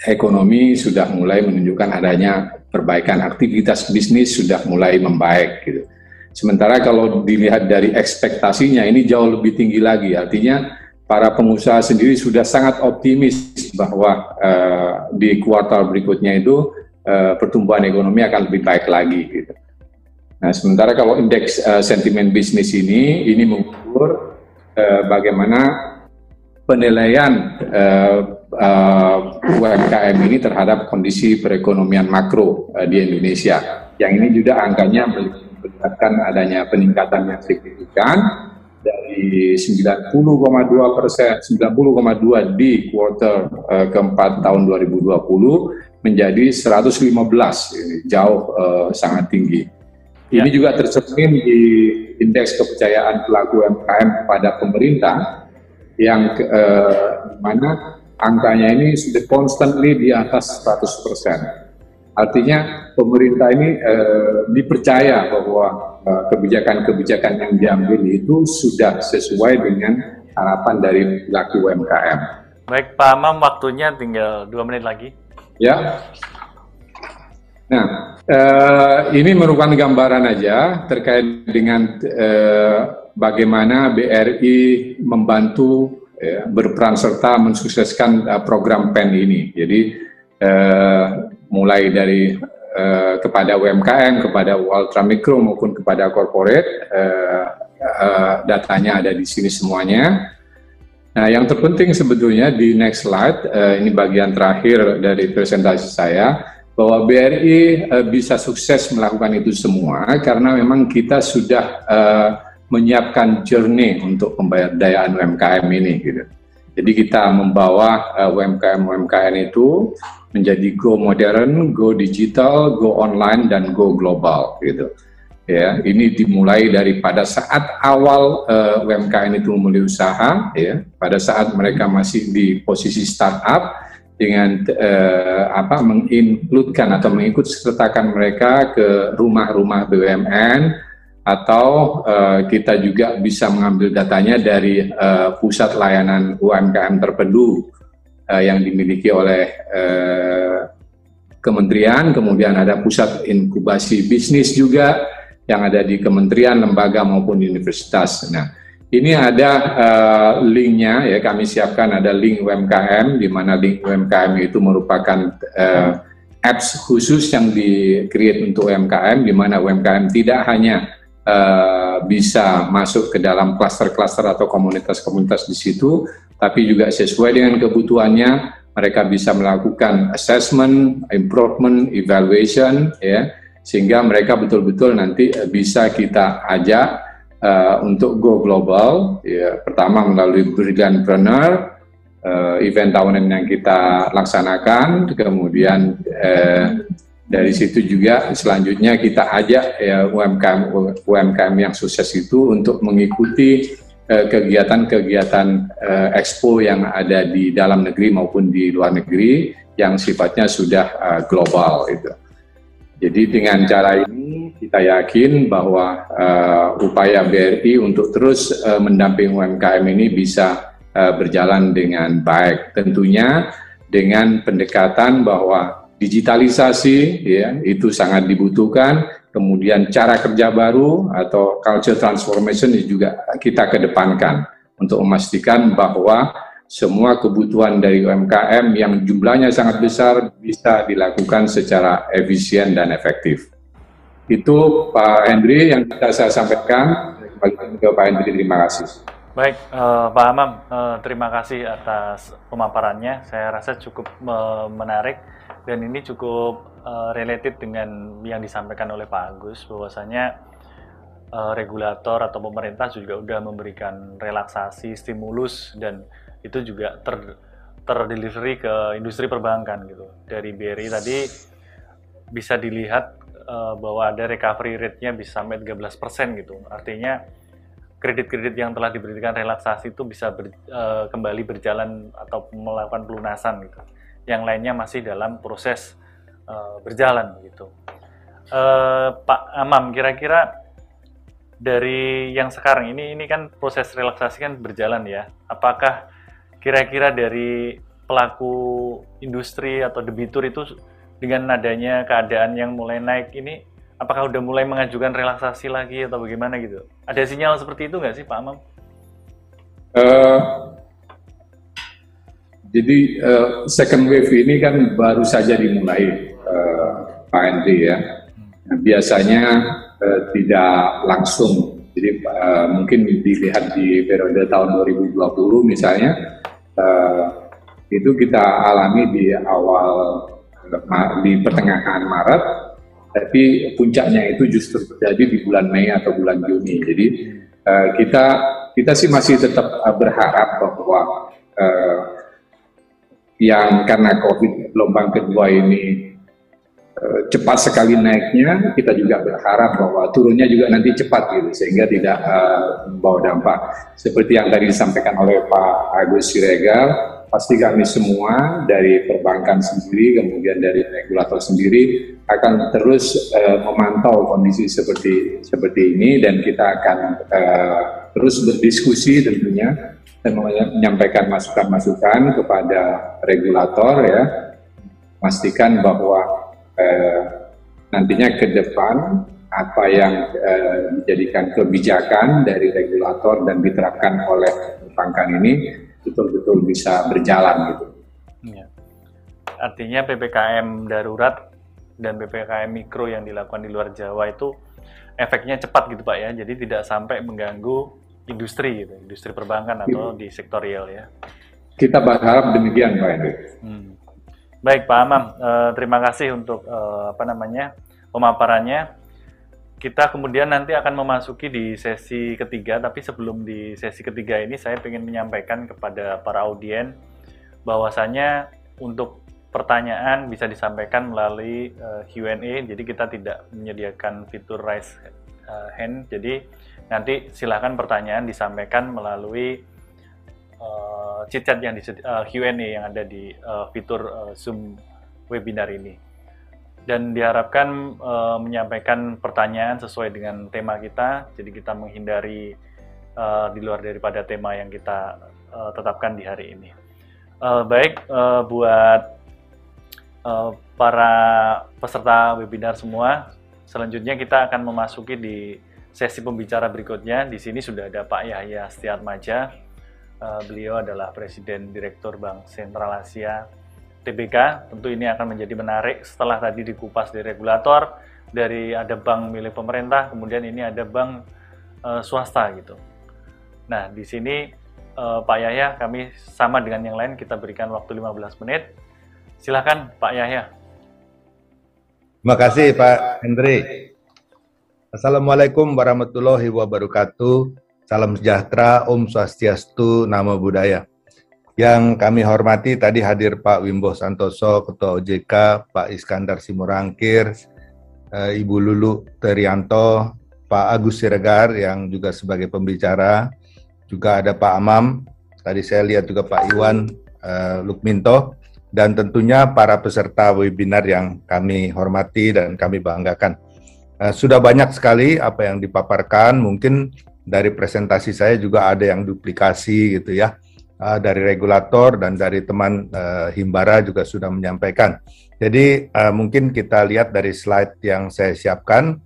ekonomi sudah mulai menunjukkan adanya perbaikan aktivitas bisnis sudah mulai membaik gitu. Sementara kalau dilihat dari ekspektasinya ini jauh lebih tinggi lagi, artinya para pengusaha sendiri sudah sangat optimis bahwa uh, di kuartal berikutnya itu uh, pertumbuhan ekonomi akan lebih baik lagi. Gitu. Nah, sementara kalau indeks uh, sentimen bisnis ini ini mengukur uh, bagaimana penilaian uh, uh, UMKM ini terhadap kondisi perekonomian makro uh, di Indonesia. Yang ini juga angkanya memperlihatkan adanya peningkatan yang signifikan dari 90,2 persen, 90,2 di kuartal uh, keempat tahun 2020 menjadi 115, ini jauh uh, sangat tinggi. Ya. Ini juga tercermin di indeks kepercayaan pelaku UMKM pada pemerintah yang uh, mana angkanya ini sudah constantly di atas 100%. Artinya pemerintah ini eh, dipercaya bahwa eh, kebijakan-kebijakan yang diambil itu sudah sesuai dengan harapan dari pelaku UMKM. Baik, Pak Amam, waktunya tinggal dua menit lagi. Ya. Nah, eh, ini merupakan gambaran aja terkait dengan eh, bagaimana BRI membantu ya, berperan serta mensukseskan uh, program PEN ini. Jadi uh, mulai dari uh, kepada UMKM, kepada ultra mikro maupun kepada corporate, uh, uh, datanya ada di sini semuanya. Nah, yang terpenting sebetulnya di next slide, uh, ini bagian terakhir dari presentasi saya, bahwa BRI uh, bisa sukses melakukan itu semua karena memang kita sudah uh, menyiapkan journey untuk pemberdayaan UMKM ini gitu. Jadi kita membawa uh, UMKM UMKM itu menjadi go modern, go digital, go online dan go global gitu. Ya, ini dimulai daripada saat awal uh, UMKM itu memulai usaha ya, pada saat mereka masih di posisi startup dengan uh, apa menginkludkan atau mengikut sertakan mereka ke rumah-rumah BUMN atau uh, kita juga bisa mengambil datanya dari uh, pusat layanan UMKM terpadu uh, yang dimiliki oleh uh, kementerian, kemudian ada pusat inkubasi bisnis juga yang ada di kementerian, lembaga maupun universitas. Nah, ini ada uh, linknya ya kami siapkan ada link UMKM di mana link UMKM itu merupakan uh, apps khusus yang di create untuk UMKM di mana UMKM tidak hanya uh, bisa masuk ke dalam klaster-klaster atau komunitas-komunitas di situ, tapi juga sesuai dengan kebutuhannya mereka bisa melakukan assessment, improvement, evaluation, ya, sehingga mereka betul-betul nanti eh, bisa kita ajak uh, untuk go global. Ya, pertama melalui Brilliant Planner, uh, event tahunan yang kita laksanakan, kemudian uh, dari situ juga selanjutnya kita ajak ya UMKM UMKM yang sukses itu untuk mengikuti eh, kegiatan-kegiatan uh, expo yang ada di dalam negeri maupun di luar negeri yang sifatnya sudah uh, global itu. Jadi dengan cara ini kita yakin bahwa uh, upaya BRI untuk terus uh, mendampingi UMKM ini bisa uh, berjalan dengan baik. Tentunya dengan pendekatan bahwa digitalisasi ya itu sangat dibutuhkan kemudian cara kerja baru atau culture transformation juga kita kedepankan untuk memastikan bahwa semua kebutuhan dari UMKM yang jumlahnya sangat besar bisa dilakukan secara efisien dan efektif. Itu Pak Hendri yang kita saya sampaikan. Kembali ke Pak Hendri, terima kasih. Baik, uh, Pak Amam, uh, terima kasih atas pemaparannya. Saya rasa cukup uh, menarik dan ini cukup uh, related dengan yang disampaikan oleh Pak Agus bahwasanya uh, regulator atau pemerintah juga sudah memberikan relaksasi stimulus dan itu juga ter terdelivery ke industri perbankan gitu. Dari BRI tadi bisa dilihat uh, bahwa ada recovery rate-nya bisa sampai 13% gitu. Artinya kredit-kredit yang telah diberikan relaksasi itu bisa ber, uh, kembali berjalan atau melakukan pelunasan gitu yang lainnya masih dalam proses uh, berjalan gitu. Uh, Pak Amam, kira-kira dari yang sekarang ini ini kan proses relaksasi kan berjalan ya. Apakah kira-kira dari pelaku industri atau debitur itu dengan adanya keadaan yang mulai naik ini apakah udah mulai mengajukan relaksasi lagi atau bagaimana gitu? Ada sinyal seperti itu nggak sih Pak Amam? Uh, jadi uh, second wave ini kan baru saja dimulai uh, Pak Henry ya. Nah, biasanya uh, tidak langsung. Jadi uh, mungkin dilihat di periode tahun 2020 misalnya uh, itu kita alami di awal di pertengahan Maret, tapi puncaknya itu justru terjadi di bulan Mei atau bulan Juni. Jadi uh, kita kita sih masih tetap berharap bahwa uh, yang karena COVID gelombang kedua ini uh, cepat sekali naiknya, kita juga berharap bahwa turunnya juga nanti cepat gitu, sehingga tidak uh, membawa dampak. Seperti yang tadi disampaikan oleh Pak Agus Siregar, pasti kami semua dari perbankan sendiri, kemudian dari regulator sendiri akan terus uh, memantau kondisi seperti seperti ini dan kita akan uh, terus berdiskusi tentunya menyampaikan masukan-masukan kepada regulator ya, pastikan bahwa uh, nantinya ke depan apa yang uh, dijadikan kebijakan dari regulator dan diterapkan oleh perbankan ini betul-betul bisa berjalan gitu. Ya. Artinya PPKM darurat dan PPKM mikro yang dilakukan di luar Jawa itu efeknya cepat gitu Pak ya. Jadi tidak sampai mengganggu industri gitu, industri perbankan atau di sektor real ya. Kita berharap demikian Pak Hendrik. Hmm. Baik Pak Amam, eh, terima kasih untuk eh, apa namanya pemaparannya kita kemudian nanti akan memasuki di sesi ketiga, tapi sebelum di sesi ketiga ini saya ingin menyampaikan kepada para audien bahwasanya untuk pertanyaan bisa disampaikan melalui uh, eh, Q&A, jadi kita tidak menyediakan fitur raise uh, hand, jadi nanti silahkan pertanyaan disampaikan melalui uh, chit chat yang di uh, Q&A yang ada di uh, fitur uh, Zoom webinar ini dan diharapkan uh, menyampaikan pertanyaan sesuai dengan tema kita. Jadi kita menghindari uh, di luar daripada tema yang kita uh, tetapkan di hari ini. Uh, baik uh, buat uh, para peserta webinar semua, selanjutnya kita akan memasuki di sesi pembicara berikutnya. Di sini sudah ada Pak Yahya Setiatmaja. Uh, beliau adalah Presiden Direktur Bank Sentral Asia TBK. Tentu ini akan menjadi menarik setelah tadi dikupas dari regulator, dari ada bank milik pemerintah, kemudian ini ada bank e, swasta gitu. Nah, di sini e, Pak Yahya, kami sama dengan yang lain kita berikan waktu 15 menit. Silakan Pak Yahya. Terima kasih Pak Hendri. Assalamualaikum warahmatullahi wabarakatuh. Salam sejahtera, Om Swastiastu, Namo Buddhaya. Yang kami hormati tadi hadir Pak Wimbo Santoso, Ketua OJK, Pak Iskandar Simurangkir, eh, Ibu Lulu Terianto, Pak Agus Siregar yang juga sebagai pembicara, juga ada Pak Amam, tadi saya lihat juga Pak Iwan uh, Lukminto, dan tentunya para peserta webinar yang kami hormati dan kami banggakan. Uh, sudah banyak sekali apa yang dipaparkan, mungkin dari presentasi saya juga ada yang duplikasi gitu ya uh, dari regulator dan dari teman uh, Himbara juga sudah menyampaikan. Jadi mungkin kita lihat dari slide yang saya siapkan.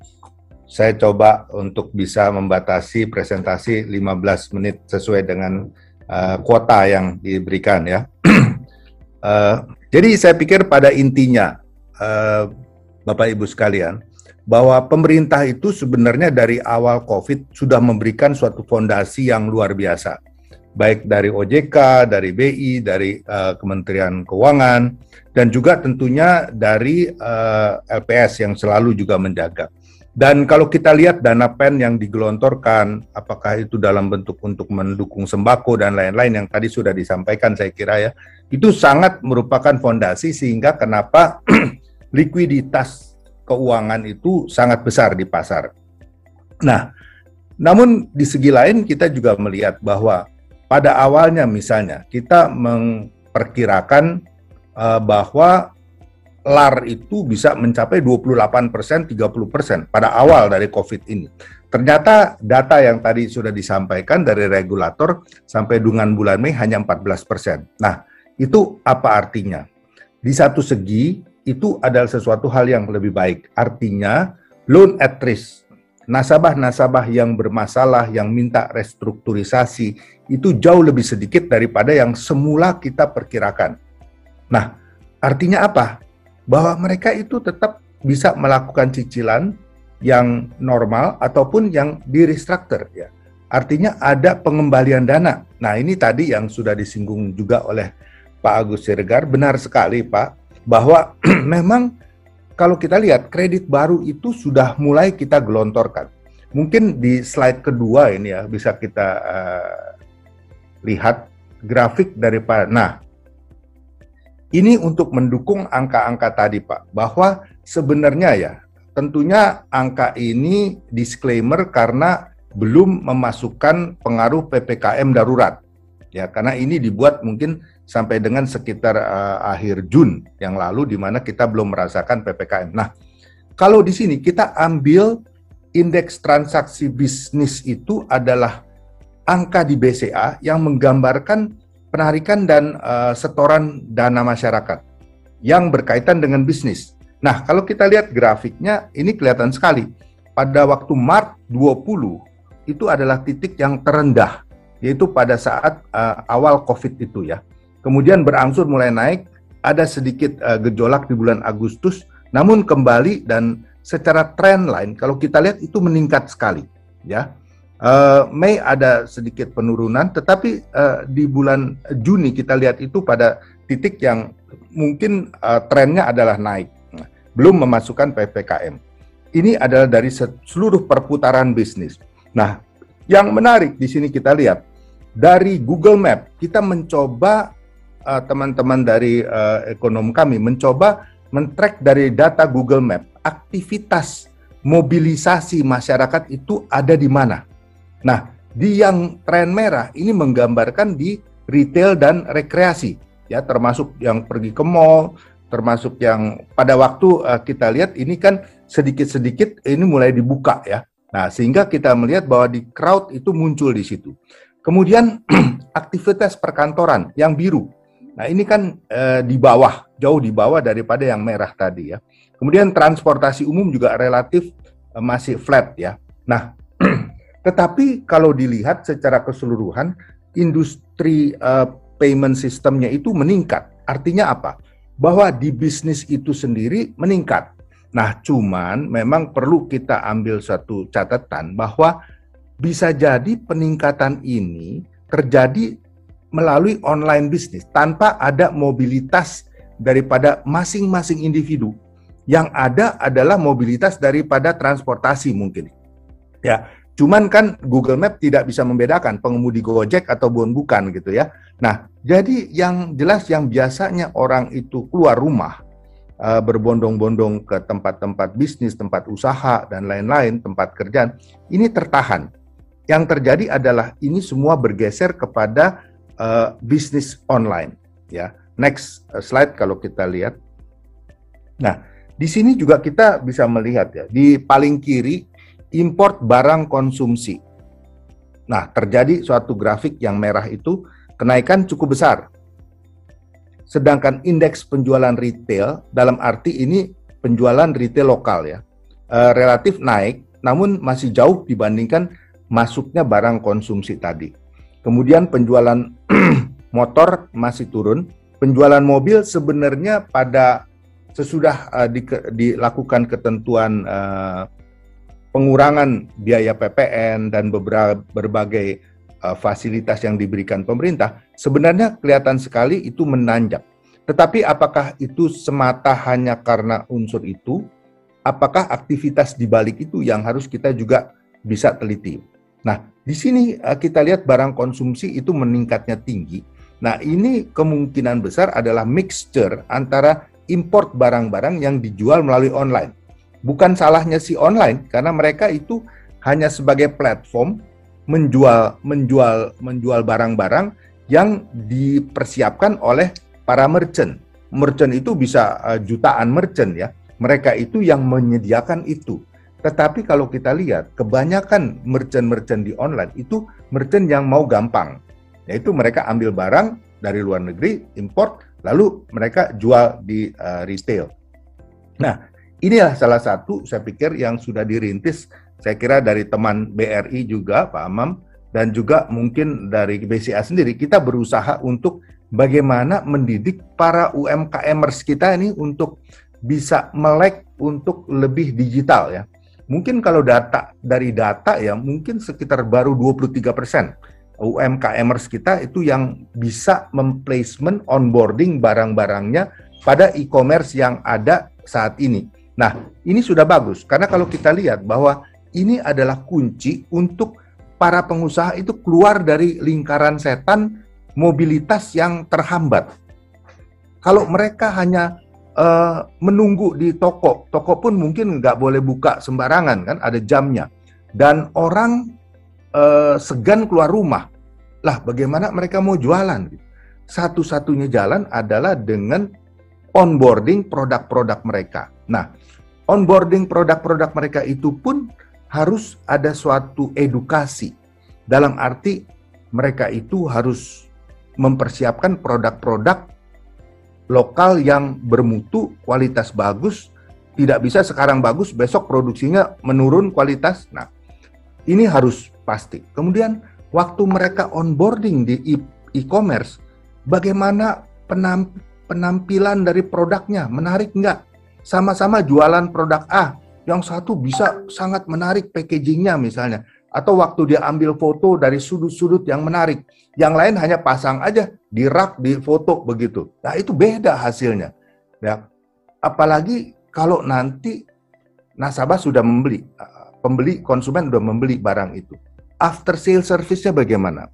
Saya coba untuk bisa membatasi presentasi 15 menit sesuai dengan kuota yang diberikan ya. jadi saya pikir pada intinya Bapak Ibu sekalian bahwa pemerintah itu sebenarnya dari awal COVID sudah memberikan suatu fondasi yang luar biasa baik dari OJK, dari BI, dari uh, Kementerian Keuangan, dan juga tentunya dari uh, eh, LPS yang selalu juga menjaga. Dan kalau kita lihat dana pen yang digelontorkan, apakah itu dalam bentuk untuk mendukung sembako dan lain-lain yang tadi sudah disampaikan saya kira ya, itu sangat merupakan fondasi sehingga kenapa likuiditas keuangan itu sangat besar di pasar. Nah, namun di segi lain kita juga melihat bahwa pada awalnya misalnya kita memperkirakan uh, bahwa LAR itu bisa mencapai 28 persen, 30 persen pada awal dari COVID ini. Ternyata data yang tadi sudah disampaikan dari regulator sampai dengan bulan Mei hanya 14 persen. Nah, itu apa artinya? Di satu segi, itu adalah sesuatu hal yang lebih baik. Artinya, loan at risk, nasabah-nasabah yang bermasalah, yang minta restrukturisasi, itu jauh lebih sedikit daripada yang semula kita perkirakan. Nah, artinya apa? Bahwa mereka itu tetap bisa melakukan cicilan yang normal ataupun yang di restructure ya. Artinya ada pengembalian dana. Nah, ini tadi yang sudah disinggung juga oleh Pak Agus Siregar, benar sekali Pak, bahwa memang kalau kita lihat kredit baru itu sudah mulai kita gelontorkan. Mungkin di slide kedua ini ya bisa kita uh, lihat grafik dari Pak. Nah, ini untuk mendukung angka-angka tadi Pak, bahwa sebenarnya ya tentunya angka ini disclaimer karena belum memasukkan pengaruh PPKM darurat. Ya karena ini dibuat mungkin sampai dengan sekitar uh, akhir Jun yang lalu di mana kita belum merasakan PPKM. Nah, kalau di sini kita ambil indeks transaksi bisnis itu adalah angka di BCA yang menggambarkan penarikan dan uh, setoran dana masyarakat yang berkaitan dengan bisnis. Nah, kalau kita lihat grafiknya ini kelihatan sekali. Pada waktu Maret 20 itu adalah titik yang terendah yaitu pada saat uh, awal Covid itu ya. Kemudian berangsur mulai naik, ada sedikit uh, gejolak di bulan Agustus, namun kembali dan secara tren lain kalau kita lihat itu meningkat sekali ya. Uh, Mei ada sedikit penurunan, tetapi uh, di bulan Juni kita lihat itu pada titik yang mungkin uh, trennya adalah naik, belum memasukkan ppkm. Ini adalah dari seluruh perputaran bisnis. Nah, yang menarik di sini kita lihat dari Google Map kita mencoba teman-teman uh, dari uh, ekonom kami mencoba men-track dari data Google Map aktivitas mobilisasi masyarakat itu ada di mana. Nah, di yang tren merah ini menggambarkan di retail dan rekreasi, ya termasuk yang pergi ke mall, termasuk yang pada waktu uh, kita lihat ini kan sedikit-sedikit ini mulai dibuka ya. Nah, sehingga kita melihat bahwa di crowd itu muncul di situ. Kemudian aktivitas perkantoran yang biru. Nah, ini kan uh, di bawah, jauh di bawah daripada yang merah tadi ya. Kemudian transportasi umum juga relatif uh, masih flat ya. Nah, Tetapi kalau dilihat secara keseluruhan, industri uh, payment sistemnya itu meningkat. Artinya apa? Bahwa di bisnis itu sendiri meningkat. Nah, cuman memang perlu kita ambil satu catatan bahwa bisa jadi peningkatan ini terjadi melalui online bisnis tanpa ada mobilitas daripada masing-masing individu. Yang ada adalah mobilitas daripada transportasi mungkin. Ya, Cuman kan Google Map tidak bisa membedakan pengemudi Gojek atau bukan gitu ya. Nah, jadi yang jelas yang biasanya orang itu keluar rumah uh, berbondong-bondong ke tempat-tempat bisnis, tempat usaha dan lain-lain, tempat kerjaan, ini tertahan. Yang terjadi adalah ini semua bergeser kepada uh, bisnis online ya. Next uh, slide kalau kita lihat. Nah, di sini juga kita bisa melihat ya, di paling kiri import barang konsumsi. Nah, terjadi suatu grafik yang merah itu kenaikan cukup besar. Sedangkan indeks penjualan retail dalam arti ini penjualan retail lokal ya, e, relatif naik namun masih jauh dibandingkan masuknya barang konsumsi tadi. Kemudian penjualan motor masih turun, penjualan mobil sebenarnya pada sesudah uh, di, dilakukan ketentuan uh, pengurangan biaya PPN dan beberapa berbagai uh, fasilitas yang diberikan pemerintah, sebenarnya kelihatan sekali itu menanjak. Tetapi apakah itu semata hanya karena unsur itu? Apakah aktivitas di balik itu yang harus kita juga bisa teliti? Nah, di sini uh, kita lihat barang konsumsi itu meningkatnya tinggi. Nah, ini kemungkinan besar adalah mixture antara import barang-barang yang dijual melalui online bukan salahnya si online karena mereka itu hanya sebagai platform menjual menjual menjual barang-barang yang dipersiapkan oleh para merchant. Merchant itu bisa uh, jutaan merchant ya. Mereka itu yang menyediakan itu. Tetapi kalau kita lihat kebanyakan merchant-merchant di online itu merchant yang mau gampang. Yaitu mereka ambil barang dari luar negeri, import, lalu mereka jual di uh, retail. Nah, inilah salah satu saya pikir yang sudah dirintis saya kira dari teman BRI juga Pak Amam dan juga mungkin dari BCA sendiri kita berusaha untuk bagaimana mendidik para UMKMers kita ini untuk bisa melek untuk lebih digital ya. Mungkin kalau data dari data ya mungkin sekitar baru 23 persen UMKMers kita itu yang bisa memplacement onboarding barang-barangnya pada e-commerce yang ada saat ini. Nah, ini sudah bagus karena kalau kita lihat bahwa ini adalah kunci untuk para pengusaha itu keluar dari lingkaran setan mobilitas yang terhambat. Kalau mereka hanya uh, menunggu di toko, toko pun mungkin nggak boleh buka sembarangan kan, ada jamnya. Dan orang uh, segan keluar rumah. Lah, bagaimana mereka mau jualan? Satu-satunya jalan adalah dengan onboarding produk-produk mereka. Nah, onboarding produk-produk mereka itu pun harus ada suatu edukasi. Dalam arti mereka itu harus mempersiapkan produk-produk lokal yang bermutu, kualitas bagus, tidak bisa sekarang bagus, besok produksinya menurun kualitas. Nah, ini harus pasti. Kemudian waktu mereka onboarding di e-commerce, bagaimana penamp penampilan dari produknya, menarik nggak? Sama-sama jualan produk A, yang satu bisa sangat menarik packagingnya misalnya, atau waktu dia ambil foto dari sudut-sudut yang menarik, yang lain hanya pasang aja di rak di foto begitu. Nah itu beda hasilnya. Ya, apalagi kalau nanti nasabah sudah membeli, pembeli konsumen sudah membeli barang itu after sale service-nya bagaimana?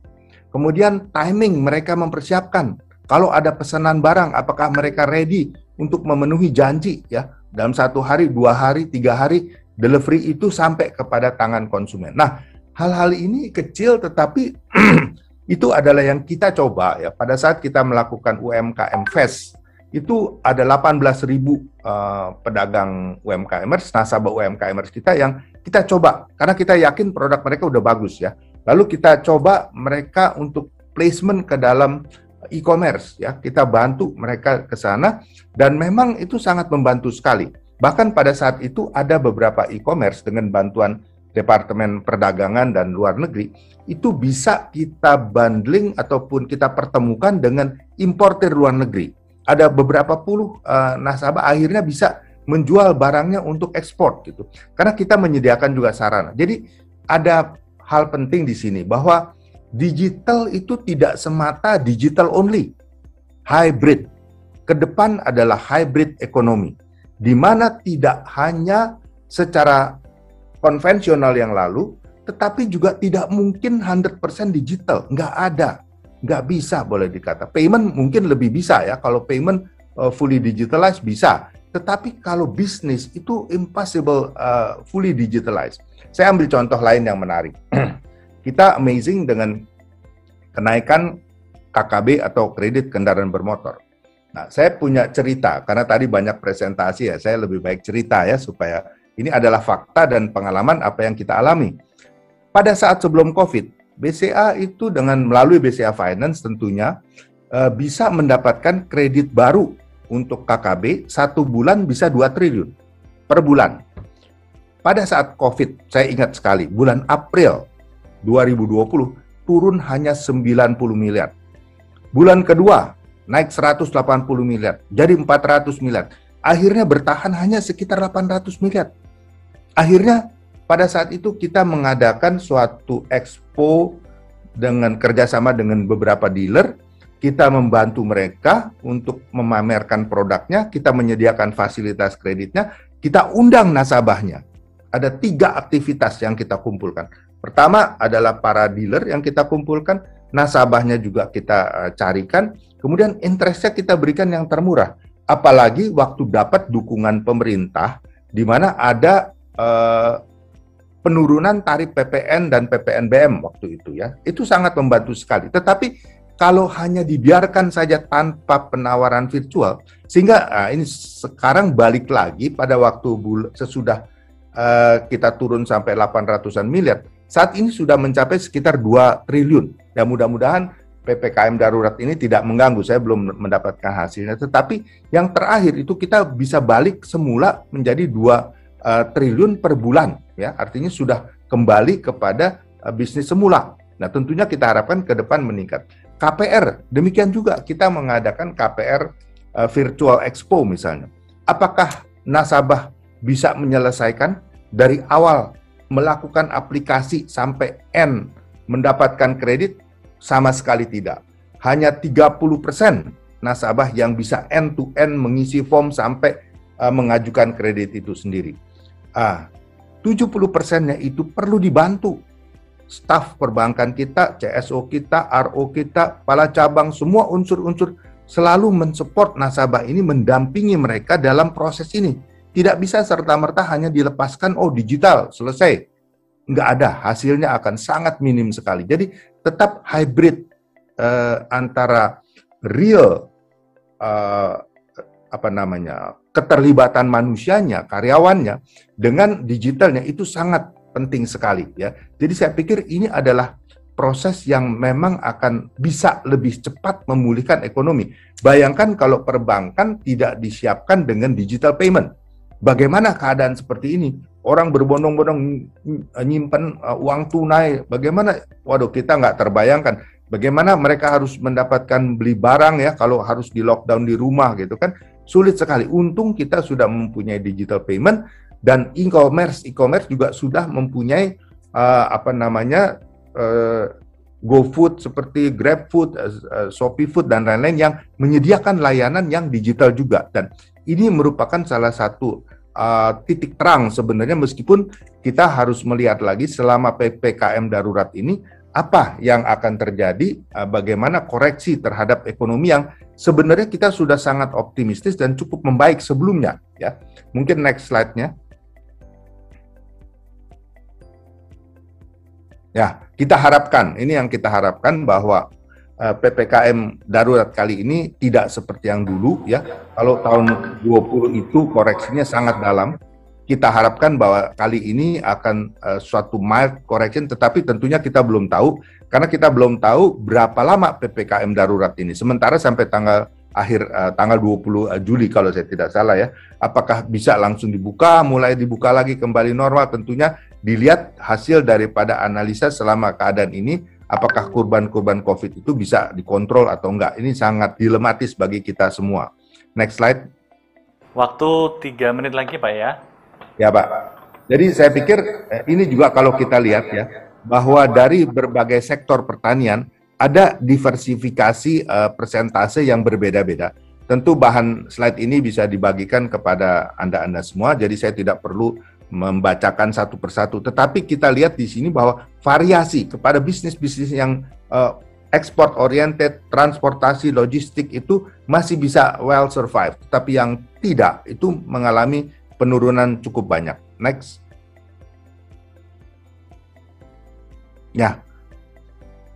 Kemudian timing mereka mempersiapkan. Kalau ada pesanan barang, apakah mereka ready untuk memenuhi janji ya dalam satu hari, dua hari, tiga hari delivery itu sampai kepada tangan konsumen. Nah, hal-hal ini kecil tetapi itu adalah yang kita coba ya pada saat kita melakukan UMKM Fest itu ada 18.000 uh, pedagang UMKMers, nasabah UMKMers kita yang kita coba karena kita yakin produk mereka udah bagus ya. Lalu kita coba mereka untuk placement ke dalam e-commerce ya. Kita bantu mereka ke sana dan memang itu sangat membantu sekali. Bahkan pada saat itu ada beberapa e-commerce dengan bantuan Departemen Perdagangan dan Luar Negeri itu bisa kita bundling ataupun kita pertemukan dengan importer luar negeri ada beberapa puluh uh, nasabah akhirnya bisa menjual barangnya untuk ekspor gitu. Karena kita menyediakan juga sarana. Jadi ada hal penting di sini bahwa digital itu tidak semata digital only. Hybrid. Ke depan adalah hybrid ekonomi di mana tidak hanya secara konvensional yang lalu tetapi juga tidak mungkin 100% digital, nggak ada nggak bisa boleh dikata. Payment mungkin lebih bisa ya, kalau payment uh, fully digitalized bisa. Tetapi kalau bisnis itu impossible uh, fully digitalized. Saya ambil contoh lain yang menarik. Kita amazing dengan kenaikan KKB atau kredit kendaraan bermotor. Nah, saya punya cerita karena tadi banyak presentasi ya, saya lebih baik cerita ya supaya ini adalah fakta dan pengalaman apa yang kita alami. Pada saat sebelum COVID, BCA itu dengan melalui BCA Finance tentunya uh, bisa mendapatkan kredit baru untuk KKB satu bulan bisa 2 triliun per bulan. Pada saat COVID, saya ingat sekali, bulan April 2020 turun hanya 90 miliar. Bulan kedua naik 180 miliar, jadi 400 miliar. Akhirnya bertahan hanya sekitar 800 miliar. Akhirnya pada saat itu kita mengadakan suatu expo dengan kerjasama dengan beberapa dealer, kita membantu mereka untuk memamerkan produknya, kita menyediakan fasilitas kreditnya, kita undang nasabahnya. Ada tiga aktivitas yang kita kumpulkan. Pertama adalah para dealer yang kita kumpulkan, nasabahnya juga kita uh, carikan, kemudian interestnya kita berikan yang termurah. Apalagi waktu dapat dukungan pemerintah, di mana ada uh, penurunan tarif PPN dan PPNBM waktu itu ya. Itu sangat membantu sekali. Tetapi kalau hanya dibiarkan saja tanpa penawaran virtual, sehingga nah, ini sekarang balik lagi pada waktu bul sesudah uh, kita turun sampai 800-an miliar, saat ini sudah mencapai sekitar 2 triliun. Ya mudah-mudahan PPKM darurat ini tidak mengganggu, saya belum mendapatkan hasilnya. Tetapi yang terakhir itu kita bisa balik semula menjadi 2 uh, triliun per bulan ya artinya sudah kembali kepada uh, bisnis semula. Nah, tentunya kita harapkan ke depan meningkat. KPR demikian juga kita mengadakan KPR uh, Virtual Expo misalnya. Apakah nasabah bisa menyelesaikan dari awal melakukan aplikasi sampai N mendapatkan kredit sama sekali tidak. Hanya 30% nasabah yang bisa end to end mengisi form sampai uh, mengajukan kredit itu sendiri. Ah, 70 persennya itu perlu dibantu. Staf perbankan kita, CSO kita, RO kita, kepala cabang, semua unsur-unsur selalu mensupport nasabah ini, mendampingi mereka dalam proses ini. Tidak bisa serta-merta hanya dilepaskan, oh digital, selesai. Nggak ada, hasilnya akan sangat minim sekali. Jadi tetap hybrid uh, antara real uh, apa namanya keterlibatan manusianya, karyawannya dengan digitalnya itu sangat penting sekali ya. Jadi saya pikir ini adalah proses yang memang akan bisa lebih cepat memulihkan ekonomi. Bayangkan kalau perbankan tidak disiapkan dengan digital payment. Bagaimana keadaan seperti ini? Orang berbondong-bondong nyimpen uh, uang tunai, bagaimana? Waduh, kita nggak terbayangkan. Bagaimana mereka harus mendapatkan beli barang ya kalau harus di lockdown di rumah gitu kan? Sulit sekali. Untung kita sudah mempunyai digital payment dan e-commerce, e-commerce juga sudah mempunyai uh, apa namanya uh, GoFood seperti GrabFood, uh, Shopee Food dan lain-lain yang menyediakan layanan yang digital juga dan ini merupakan salah satu uh, titik terang sebenarnya meskipun kita harus melihat lagi selama PPKM darurat ini apa yang akan terjadi, uh, bagaimana koreksi terhadap ekonomi yang sebenarnya kita sudah sangat optimistis dan cukup membaik sebelumnya ya. Mungkin next slide-nya. Ya, kita harapkan, ini yang kita harapkan bahwa eh, PPKM darurat kali ini tidak seperti yang dulu ya. Kalau tahun 20 itu koreksinya sangat dalam. Kita harapkan bahwa kali ini akan uh, suatu mild correction tetapi tentunya kita belum tahu karena kita belum tahu berapa lama PPKM darurat ini. Sementara sampai tanggal akhir uh, tanggal 20 Juli kalau saya tidak salah ya. Apakah bisa langsung dibuka, mulai dibuka lagi kembali normal tentunya dilihat hasil daripada analisa selama keadaan ini apakah kurban-kurban COVID itu bisa dikontrol atau enggak. Ini sangat dilematis bagi kita semua. Next slide. Waktu tiga menit lagi Pak ya. Ya Pak. Jadi saya pikir eh, ini juga kalau kita lihat ya, bahwa dari berbagai sektor pertanian ada diversifikasi uh, persentase yang berbeda-beda. Tentu bahan slide ini bisa dibagikan kepada Anda-Anda semua, jadi saya tidak perlu membacakan satu persatu. Tetapi kita lihat di sini bahwa variasi kepada bisnis-bisnis yang uh, export oriented, transportasi, logistik itu masih bisa well survive. Tetapi yang tidak itu mengalami penurunan cukup banyak. Next. Ya.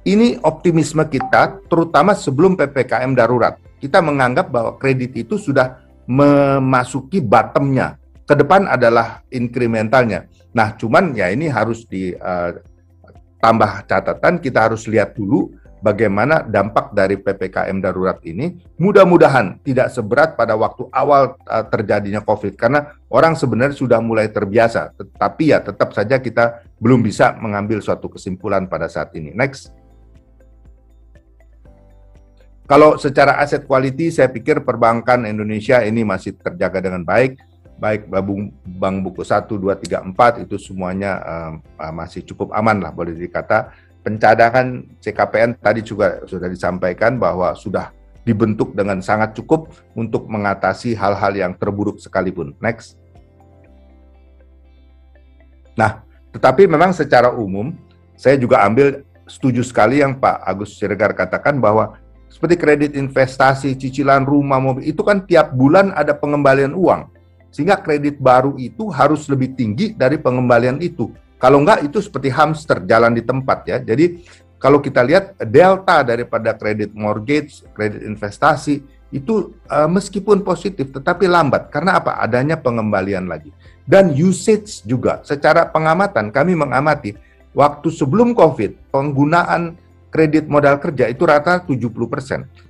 Ini optimisme kita terutama sebelum PPKM darurat. Kita menganggap bahwa kredit itu sudah memasuki bottomnya ke depan adalah inkrementalnya. Nah, cuman ya ini harus ditambah uh, catatan, kita harus lihat dulu bagaimana dampak dari PPKM darurat ini. Mudah-mudahan tidak seberat pada waktu awal uh, terjadinya COVID, karena orang sebenarnya sudah mulai terbiasa. Tetapi ya tetap saja kita belum bisa mengambil suatu kesimpulan pada saat ini. Next. Kalau secara aset quality, saya pikir perbankan Indonesia ini masih terjaga dengan baik baik bank buku 1, 2, 3, 4 itu semuanya uh, masih cukup aman lah boleh dikata. Pencadangan CKPN tadi juga sudah disampaikan bahwa sudah dibentuk dengan sangat cukup untuk mengatasi hal-hal yang terburuk sekalipun. Next. Nah, tetapi memang secara umum saya juga ambil setuju sekali yang Pak Agus Siregar katakan bahwa seperti kredit investasi, cicilan rumah, mobil, itu kan tiap bulan ada pengembalian uang sehingga kredit baru itu harus lebih tinggi dari pengembalian itu. Kalau enggak itu seperti hamster jalan di tempat ya. Jadi kalau kita lihat delta daripada kredit mortgage, kredit investasi itu uh, meskipun positif tetapi lambat karena apa? Adanya pengembalian lagi. Dan usage juga secara pengamatan kami mengamati waktu sebelum Covid penggunaan kredit modal kerja itu rata 70%.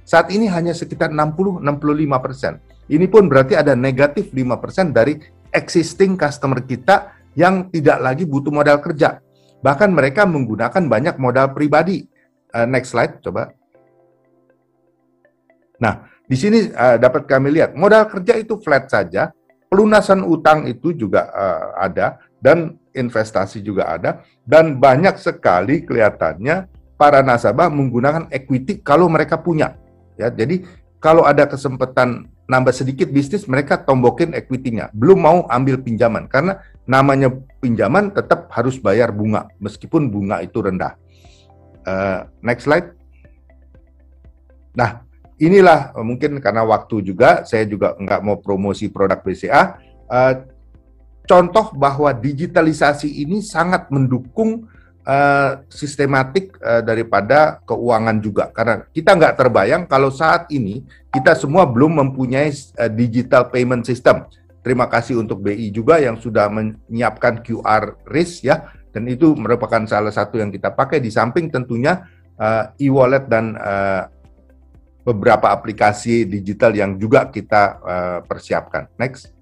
Saat ini hanya sekitar 60 65%. Ini pun berarti ada negatif 5% dari existing customer kita yang tidak lagi butuh modal kerja. Bahkan mereka menggunakan banyak modal pribadi. Uh, next slide, coba. Nah, di sini uh, dapat kami lihat modal kerja itu flat saja, pelunasan utang itu juga uh, ada dan investasi juga ada dan banyak sekali kelihatannya para nasabah menggunakan equity kalau mereka punya. Ya, jadi kalau ada kesempatan nambah sedikit bisnis mereka tombokin equity-nya. Belum mau ambil pinjaman karena namanya pinjaman tetap harus bayar bunga meskipun bunga itu rendah. Uh, next slide. Nah inilah mungkin karena waktu juga saya juga nggak mau promosi produk BCA uh, eh, contoh bahwa digitalisasi ini sangat mendukung uh, sistematik uh, daripada keuangan juga karena kita nggak terbayang kalau saat ini kita semua belum mempunyai uh, digital payment system. Terima kasih untuk BI juga yang sudah menyiapkan QR RIS ya dan itu merupakan salah satu yang kita pakai di samping tentunya uh, e-wallet dan uh, beberapa aplikasi digital yang juga kita uh, persiapkan. Next.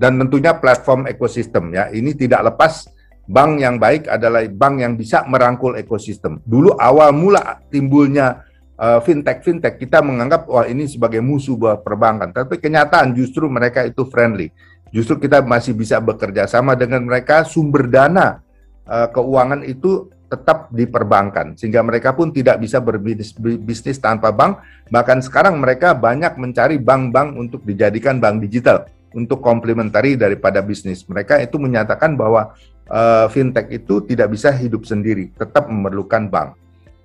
Dan tentunya platform ekosistem ya. Ini tidak lepas bank yang baik adalah bank yang bisa merangkul ekosistem. Dulu awal mula timbulnya uh, fintech fintech kita menganggap wah ini sebagai musuh buat perbankan, tapi kenyataan justru mereka itu friendly. Justru kita masih bisa bekerja sama dengan mereka sumber dana uh, keuangan itu tetap di perbankan sehingga mereka pun tidak bisa berbisnis bisnis tanpa bank bahkan sekarang mereka banyak mencari bank-bank untuk dijadikan bank digital untuk komplementari daripada bisnis. Mereka itu menyatakan bahwa uh, fintech itu tidak bisa hidup sendiri, tetap memerlukan bank.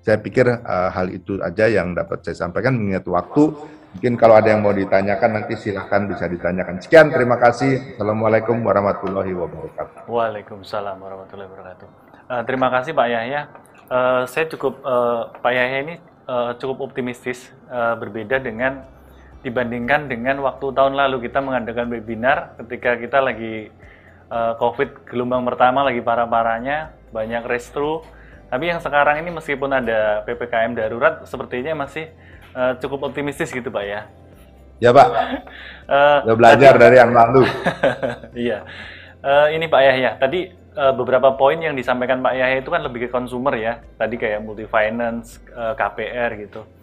Saya pikir uh, hal itu aja yang dapat saya sampaikan mengingat waktu. Mungkin kalau ada yang mau ditanyakan nanti silahkan bisa ditanyakan. Sekian, terima kasih. Assalamualaikum warahmatullahi wabarakatuh. Waalaikumsalam warahmatullahi wabarakatuh. Uh, terima kasih Pak Yahya. Uh, saya cukup uh, Pak Yahya ini uh, cukup optimistis uh, berbeda dengan dibandingkan dengan waktu tahun lalu kita mengadakan webinar ketika kita lagi uh, COVID gelombang pertama lagi parah-parahnya, banyak restru. Tapi yang sekarang ini meskipun ada PPKM darurat, sepertinya masih uh, cukup optimistis gitu Pak ya. Ya Pak, uh, Udah belajar tadi, dari yang lalu. iya, uh, ini Pak Yahya, tadi uh, beberapa poin yang disampaikan Pak Yahya itu kan lebih ke consumer ya. Tadi kayak multi finance, uh, KPR gitu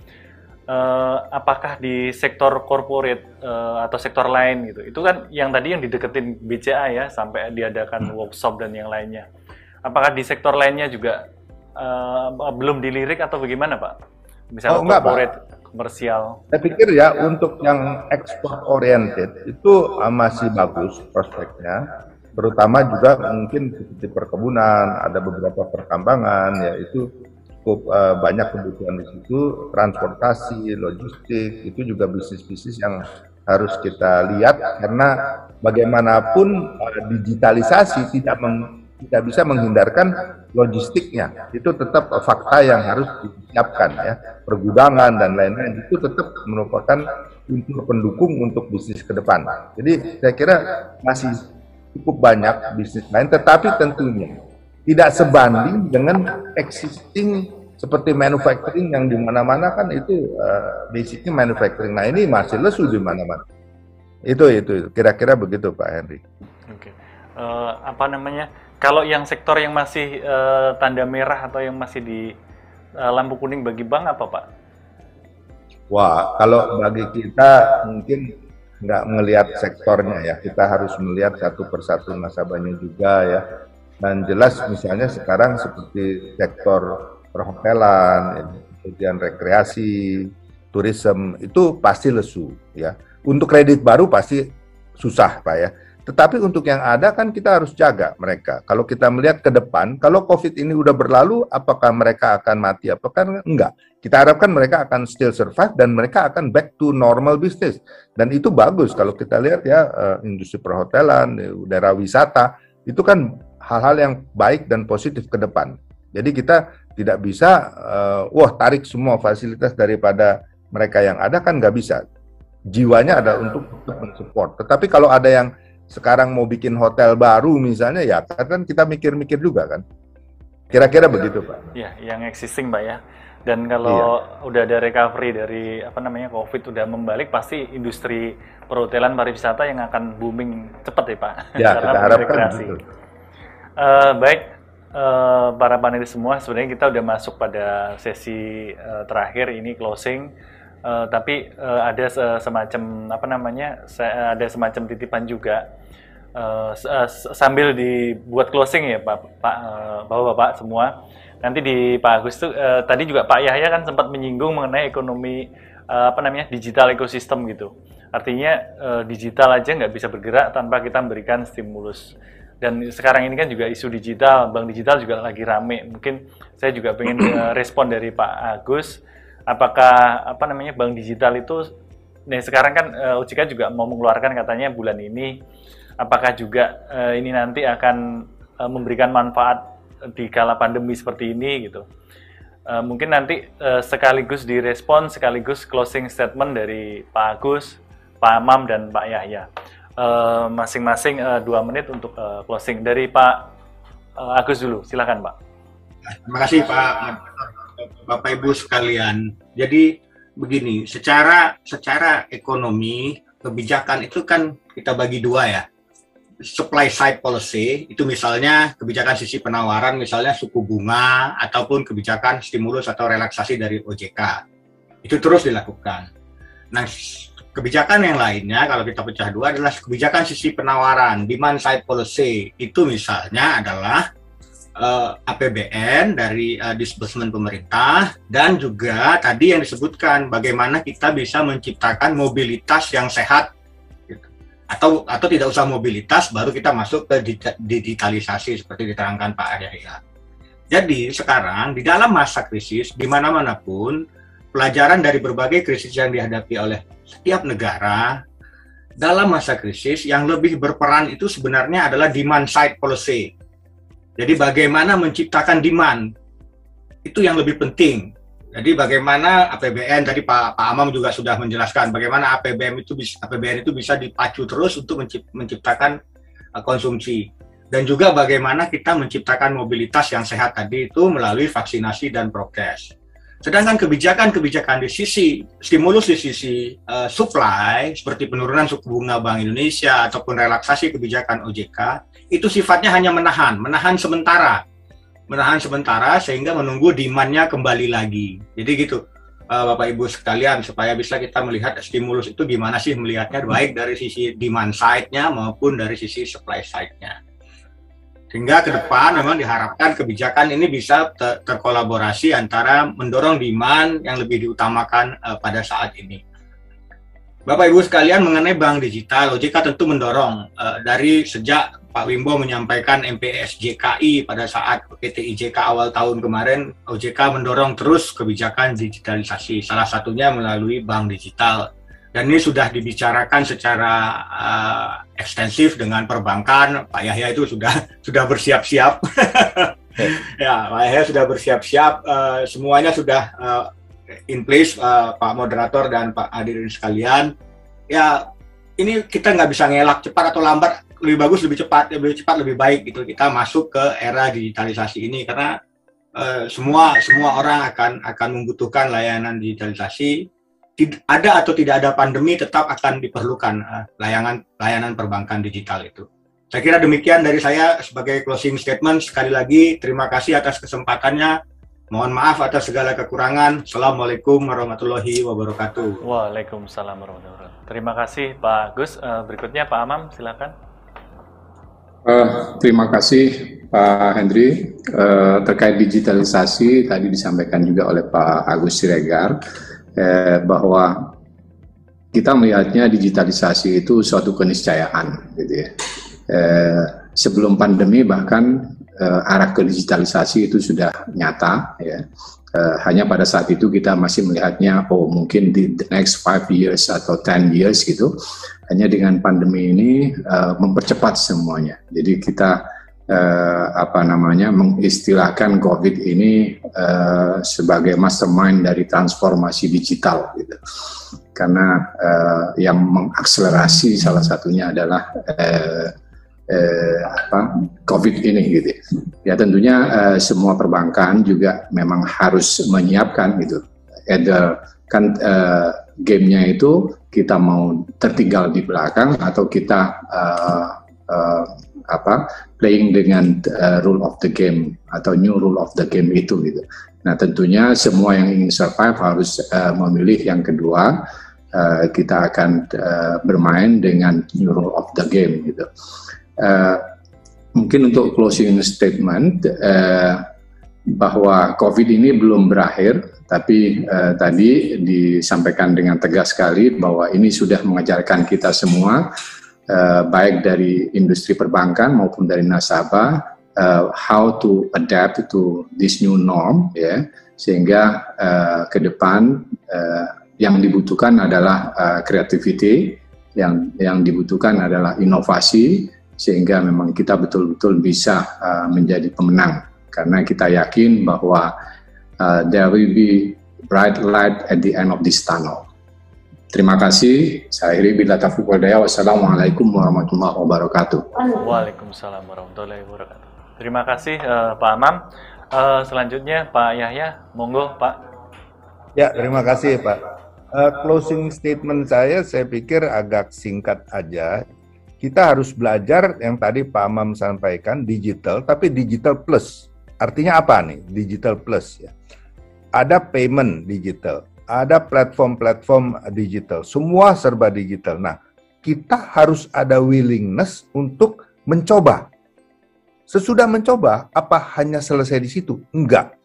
uh, apakah di sektor corporate uh, atau sektor lain gitu. Itu kan yang tadi yang dideketin BCA ya sampai diadakan hmm. workshop dan yang lainnya. Apakah di sektor lainnya juga uh, belum dilirik atau bagaimana pak? Misalnya oh, enggak, corporate pak. komersial. Saya pikir ya untuk yang ekspor oriented itu masih bagus prospeknya. Terutama juga mungkin seperti perkebunan ada beberapa pertambangan ya itu cukup uh, banyak kebutuhan di situ, transportasi, logistik, itu juga bisnis-bisnis yang harus kita lihat karena bagaimanapun uh, digitalisasi tidak meng, tidak bisa menghindarkan logistiknya. Itu tetap fakta yang harus disiapkan ya. Pergudangan dan lain-lain itu tetap merupakan unsur pendukung untuk bisnis ke depan. Jadi saya kira masih cukup banyak bisnis lain tetapi tentunya tidak sebanding dengan existing seperti manufacturing yang di mana-mana kan itu uh, basicnya manufacturing. Nah ini masih lesu di mana-mana. Itu itu kira-kira begitu Pak Henry. Oke. Okay. Uh, eh, apa namanya? Kalau yang sektor yang masih uh, tanda merah atau yang masih di uh, lampu kuning bagi bank apa Pak? Wah, kalau bagi kita mungkin nggak melihat sektornya ya. Kita harus melihat satu persatu nasabahnya juga ya dan jelas misalnya sekarang seperti sektor perhotelan, kemudian rekreasi, turisme itu pasti lesu ya. Untuk kredit baru pasti susah Pak ya. Tetapi untuk yang ada kan kita harus jaga mereka. Kalau kita melihat ke depan, kalau COVID ini udah berlalu, apakah mereka akan mati? Apakah enggak? Kita harapkan mereka akan still survive dan mereka akan back to normal business. Dan itu bagus kalau kita lihat ya eh, industri perhotelan, daerah wisata, itu kan hal-hal yang baik dan positif ke depan. Jadi kita tidak bisa, uh, wah tarik semua fasilitas daripada mereka yang ada kan nggak bisa. Jiwanya ada untuk mensupport. Tetapi kalau ada yang sekarang mau bikin hotel baru misalnya ya kan kita mikir-mikir juga kan. Kira-kira begitu Pak. Ya, yang existing Pak ya. Dan kalau iya. udah ada recovery dari apa namanya COVID udah membalik, pasti industri perhotelan pariwisata yang akan booming cepat ya Pak. Ya, kita harapkan gitu. Uh, baik, uh, para panelis semua, sebenarnya kita udah masuk pada sesi uh, terakhir ini closing. Uh, tapi uh, ada semacam apa namanya, ada semacam titipan juga uh, sambil dibuat closing ya Pak, Pak uh, bapak-bapak semua. Nanti di Pak Agus tuh uh, tadi juga Pak Yahya kan sempat menyinggung mengenai ekonomi uh, apa namanya digital ekosistem gitu. Artinya uh, digital aja nggak bisa bergerak tanpa kita memberikan stimulus dan sekarang ini kan juga isu digital, bank digital juga lagi rame. Mungkin saya juga pengen uh, respon dari Pak Agus, apakah apa namanya bank digital itu Nih sekarang kan uh, OJK juga mau mengeluarkan katanya bulan ini, apakah juga uh, ini nanti akan uh, memberikan manfaat di kala pandemi seperti ini gitu? Uh, mungkin nanti uh, sekaligus direspon sekaligus closing statement dari Pak Agus, Pak Amam dan Pak Yahya. Masing-masing uh, dua menit untuk uh, closing dari Pak uh, Agus dulu, silakan Pak. Terima kasih Pak Bapak Ibu sekalian. Jadi begini, secara secara ekonomi kebijakan itu kan kita bagi dua ya. Supply side policy itu misalnya kebijakan sisi penawaran misalnya suku bunga ataupun kebijakan stimulus atau relaksasi dari OJK. Itu terus dilakukan. Nah, kebijakan yang lainnya kalau kita pecah dua adalah kebijakan sisi penawaran, demand side policy. Itu misalnya adalah uh, eh, APBN dari uh, disbursement pemerintah dan juga tadi yang disebutkan bagaimana kita bisa menciptakan mobilitas yang sehat gitu. atau atau tidak usah mobilitas baru kita masuk ke digitalisasi seperti diterangkan Pak Arya. Jadi sekarang di dalam masa krisis di mana-mana pun pelajaran dari berbagai krisis yang dihadapi oleh setiap negara dalam masa krisis yang lebih berperan itu sebenarnya adalah demand side policy jadi bagaimana menciptakan demand itu yang lebih penting. Jadi bagaimana APBN tadi Pak, Pak Amam juga sudah menjelaskan bagaimana APBN itu bisa APBN itu bisa dipacu terus untuk menciptakan uh, konsumsi dan juga bagaimana kita menciptakan mobilitas yang sehat tadi itu melalui vaksinasi dan prokes. Sedangkan kebijakan-kebijakan di sisi stimulus di sisi uh, supply seperti penurunan suku bunga Bank Indonesia ataupun relaksasi kebijakan OJK itu sifatnya hanya menahan, menahan sementara, menahan sementara sehingga menunggu demandnya kembali lagi. Jadi gitu, uh, Bapak Ibu sekalian, supaya bisa kita melihat stimulus itu gimana sih melihatnya baik dari sisi demand side-nya maupun dari sisi supply side-nya. Sehingga ke depan memang diharapkan kebijakan ini bisa ter terkolaborasi antara mendorong demand yang lebih diutamakan uh, pada saat ini. Bapak Ibu sekalian mengenai bank digital, OJK tentu mendorong uh, dari sejak Pak Wimbo menyampaikan MPSJKI pada saat PTIJK awal tahun kemarin, OJK mendorong terus kebijakan digitalisasi, salah satunya melalui bank digital. Dan ini sudah dibicarakan secara uh, ekstensif dengan perbankan. Pak Yahya itu sudah sudah bersiap-siap. ya, Pak Yahya sudah bersiap-siap. Uh, semuanya sudah uh, in place, uh, Pak Moderator dan Pak hadirin sekalian. Ya, ini kita nggak bisa ngelak cepat atau lambat lebih bagus lebih cepat lebih cepat lebih baik gitu kita masuk ke era digitalisasi ini karena uh, semua semua orang akan akan membutuhkan layanan digitalisasi ada atau tidak ada pandemi tetap akan diperlukan uh, layanan layanan perbankan digital itu saya kira demikian dari saya sebagai closing statement sekali lagi terima kasih atas kesempatannya Mohon maaf atas segala kekurangan. Assalamualaikum warahmatullahi wabarakatuh. Waalaikumsalam warahmatullahi wabarakatuh. Terima kasih Pak Gus. Uh, berikutnya Pak Amam, silakan. Uh, terima kasih Pak Hendri. Uh, terkait digitalisasi tadi disampaikan juga oleh Pak Agus Siregar eh, bahwa kita melihatnya digitalisasi itu suatu keniscayaan, gitu ya. Eh, sebelum pandemi bahkan eh, arah ke digitalisasi itu sudah nyata, ya. Uh, hanya pada saat itu kita masih melihatnya, oh mungkin di the next five years atau ten years gitu, hanya dengan pandemi ini uh, mempercepat semuanya. Jadi kita uh, apa namanya mengistilahkan COVID ini uh, sebagai mastermind dari transformasi digital, gitu. Karena uh, yang mengakselerasi salah satunya adalah uh, eh, apa COVID ini gitu. Ya tentunya eh, semua perbankan juga memang harus menyiapkan gitu. Either kan eh, gamenya itu kita mau tertinggal di belakang atau kita eh, eh, apa playing dengan uh, rule of the game atau new rule of the game itu gitu. Nah tentunya semua yang ingin survive harus uh, memilih yang kedua. Uh, kita akan uh, bermain dengan new rule of the game gitu. Uh, mungkin untuk closing statement uh, bahwa COVID ini belum berakhir, tapi uh, tadi disampaikan dengan tegas sekali bahwa ini sudah mengajarkan kita semua, uh, baik dari industri perbankan maupun dari nasabah, uh, how to adapt to this new norm, ya, sehingga uh, ke depan uh, yang dibutuhkan adalah uh, creativity, yang yang dibutuhkan adalah inovasi sehingga memang kita betul-betul bisa uh, menjadi pemenang karena kita yakin bahwa uh, there will be bright light at the end of this tunnel. Terima kasih. Saya akhiri bila taufiq wal Wassalamualaikum warahmatullahi wabarakatuh. Waalaikumsalam warahmatullahi wabarakatuh. Terima kasih uh, Pak Amam. Uh, selanjutnya Pak Yahya, monggo Pak. Ya, terima kasih Pak. Uh, closing statement saya, saya pikir agak singkat aja. Kita harus belajar yang tadi Pak Amam sampaikan digital, tapi digital plus. Artinya apa nih? Digital plus ya. Ada payment digital, ada platform-platform digital, semua serba digital. Nah, kita harus ada willingness untuk mencoba. Sesudah mencoba, apa hanya selesai di situ? Enggak.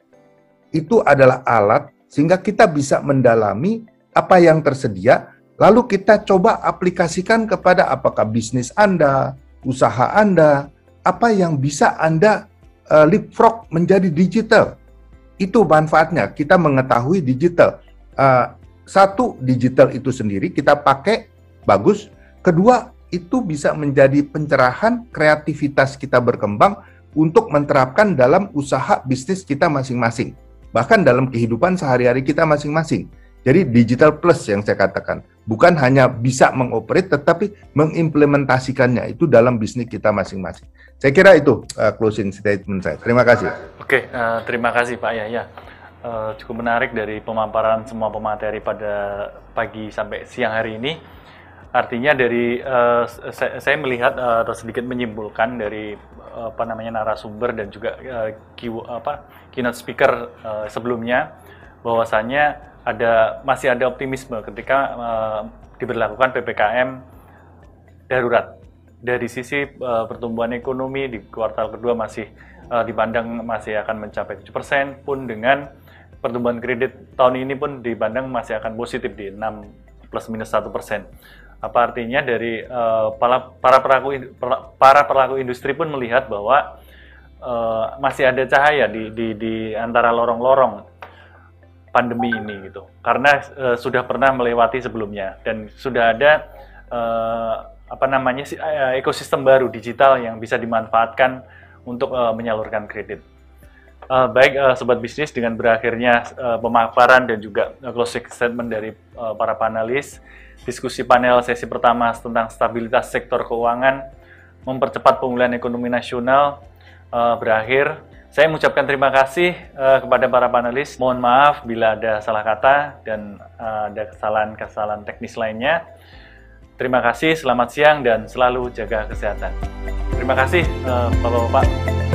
Itu adalah alat sehingga kita bisa mendalami apa yang tersedia, lalu kita coba aplikasikan kepada apakah bisnis Anda, usaha Anda, apa yang bisa Anda uh, leapfrog menjadi digital. Itu manfaatnya, kita mengetahui digital uh, satu digital itu sendiri kita pakai bagus. Kedua itu bisa menjadi pencerahan kreativitas kita berkembang untuk menerapkan dalam usaha bisnis kita masing-masing. Bahkan dalam kehidupan sehari-hari kita masing-masing. Jadi digital plus yang saya katakan, bukan hanya bisa mengoperate tetapi mengimplementasikannya itu dalam bisnis kita masing-masing. Saya kira itu uh, closing statement saya. Terima kasih. Oke, uh, terima kasih Pak Yahya uh, cukup menarik dari pemaparan semua pemateri pada pagi sampai siang hari ini. Artinya dari uh, saya, melihat uh, atau sedikit menyimpulkan dari uh, apa namanya narasumber dan juga uh, key, apa keynote speaker uh, sebelumnya bahwasannya ada masih ada optimisme ketika uh, diberlakukan PPKM darurat. Dari sisi uh, pertumbuhan ekonomi di kuartal kedua masih uh, dipandang masih akan mencapai 7% pun dengan pertumbuhan kredit tahun ini pun dipandang masih akan positif di 6 plus minus satu persen. Apa artinya dari uh, para para pelaku para pelaku industri pun melihat bahwa uh, masih ada cahaya di di, di antara lorong-lorong pandemi ini gitu. Karena uh, sudah pernah melewati sebelumnya dan sudah ada uh, apa namanya ekosistem baru digital yang bisa dimanfaatkan untuk uh, menyalurkan kredit. Uh, baik uh, sobat bisnis dengan berakhirnya uh, pemaparan dan juga closing statement dari uh, para panelis, diskusi panel sesi pertama tentang stabilitas sektor keuangan, mempercepat pemulihan ekonomi nasional uh, berakhir. Saya mengucapkan terima kasih uh, kepada para panelis. Mohon maaf bila ada salah kata dan uh, ada kesalahan-kesalahan teknis lainnya. Terima kasih, selamat siang dan selalu jaga kesehatan. Terima kasih, uh, Bapak-Bapak.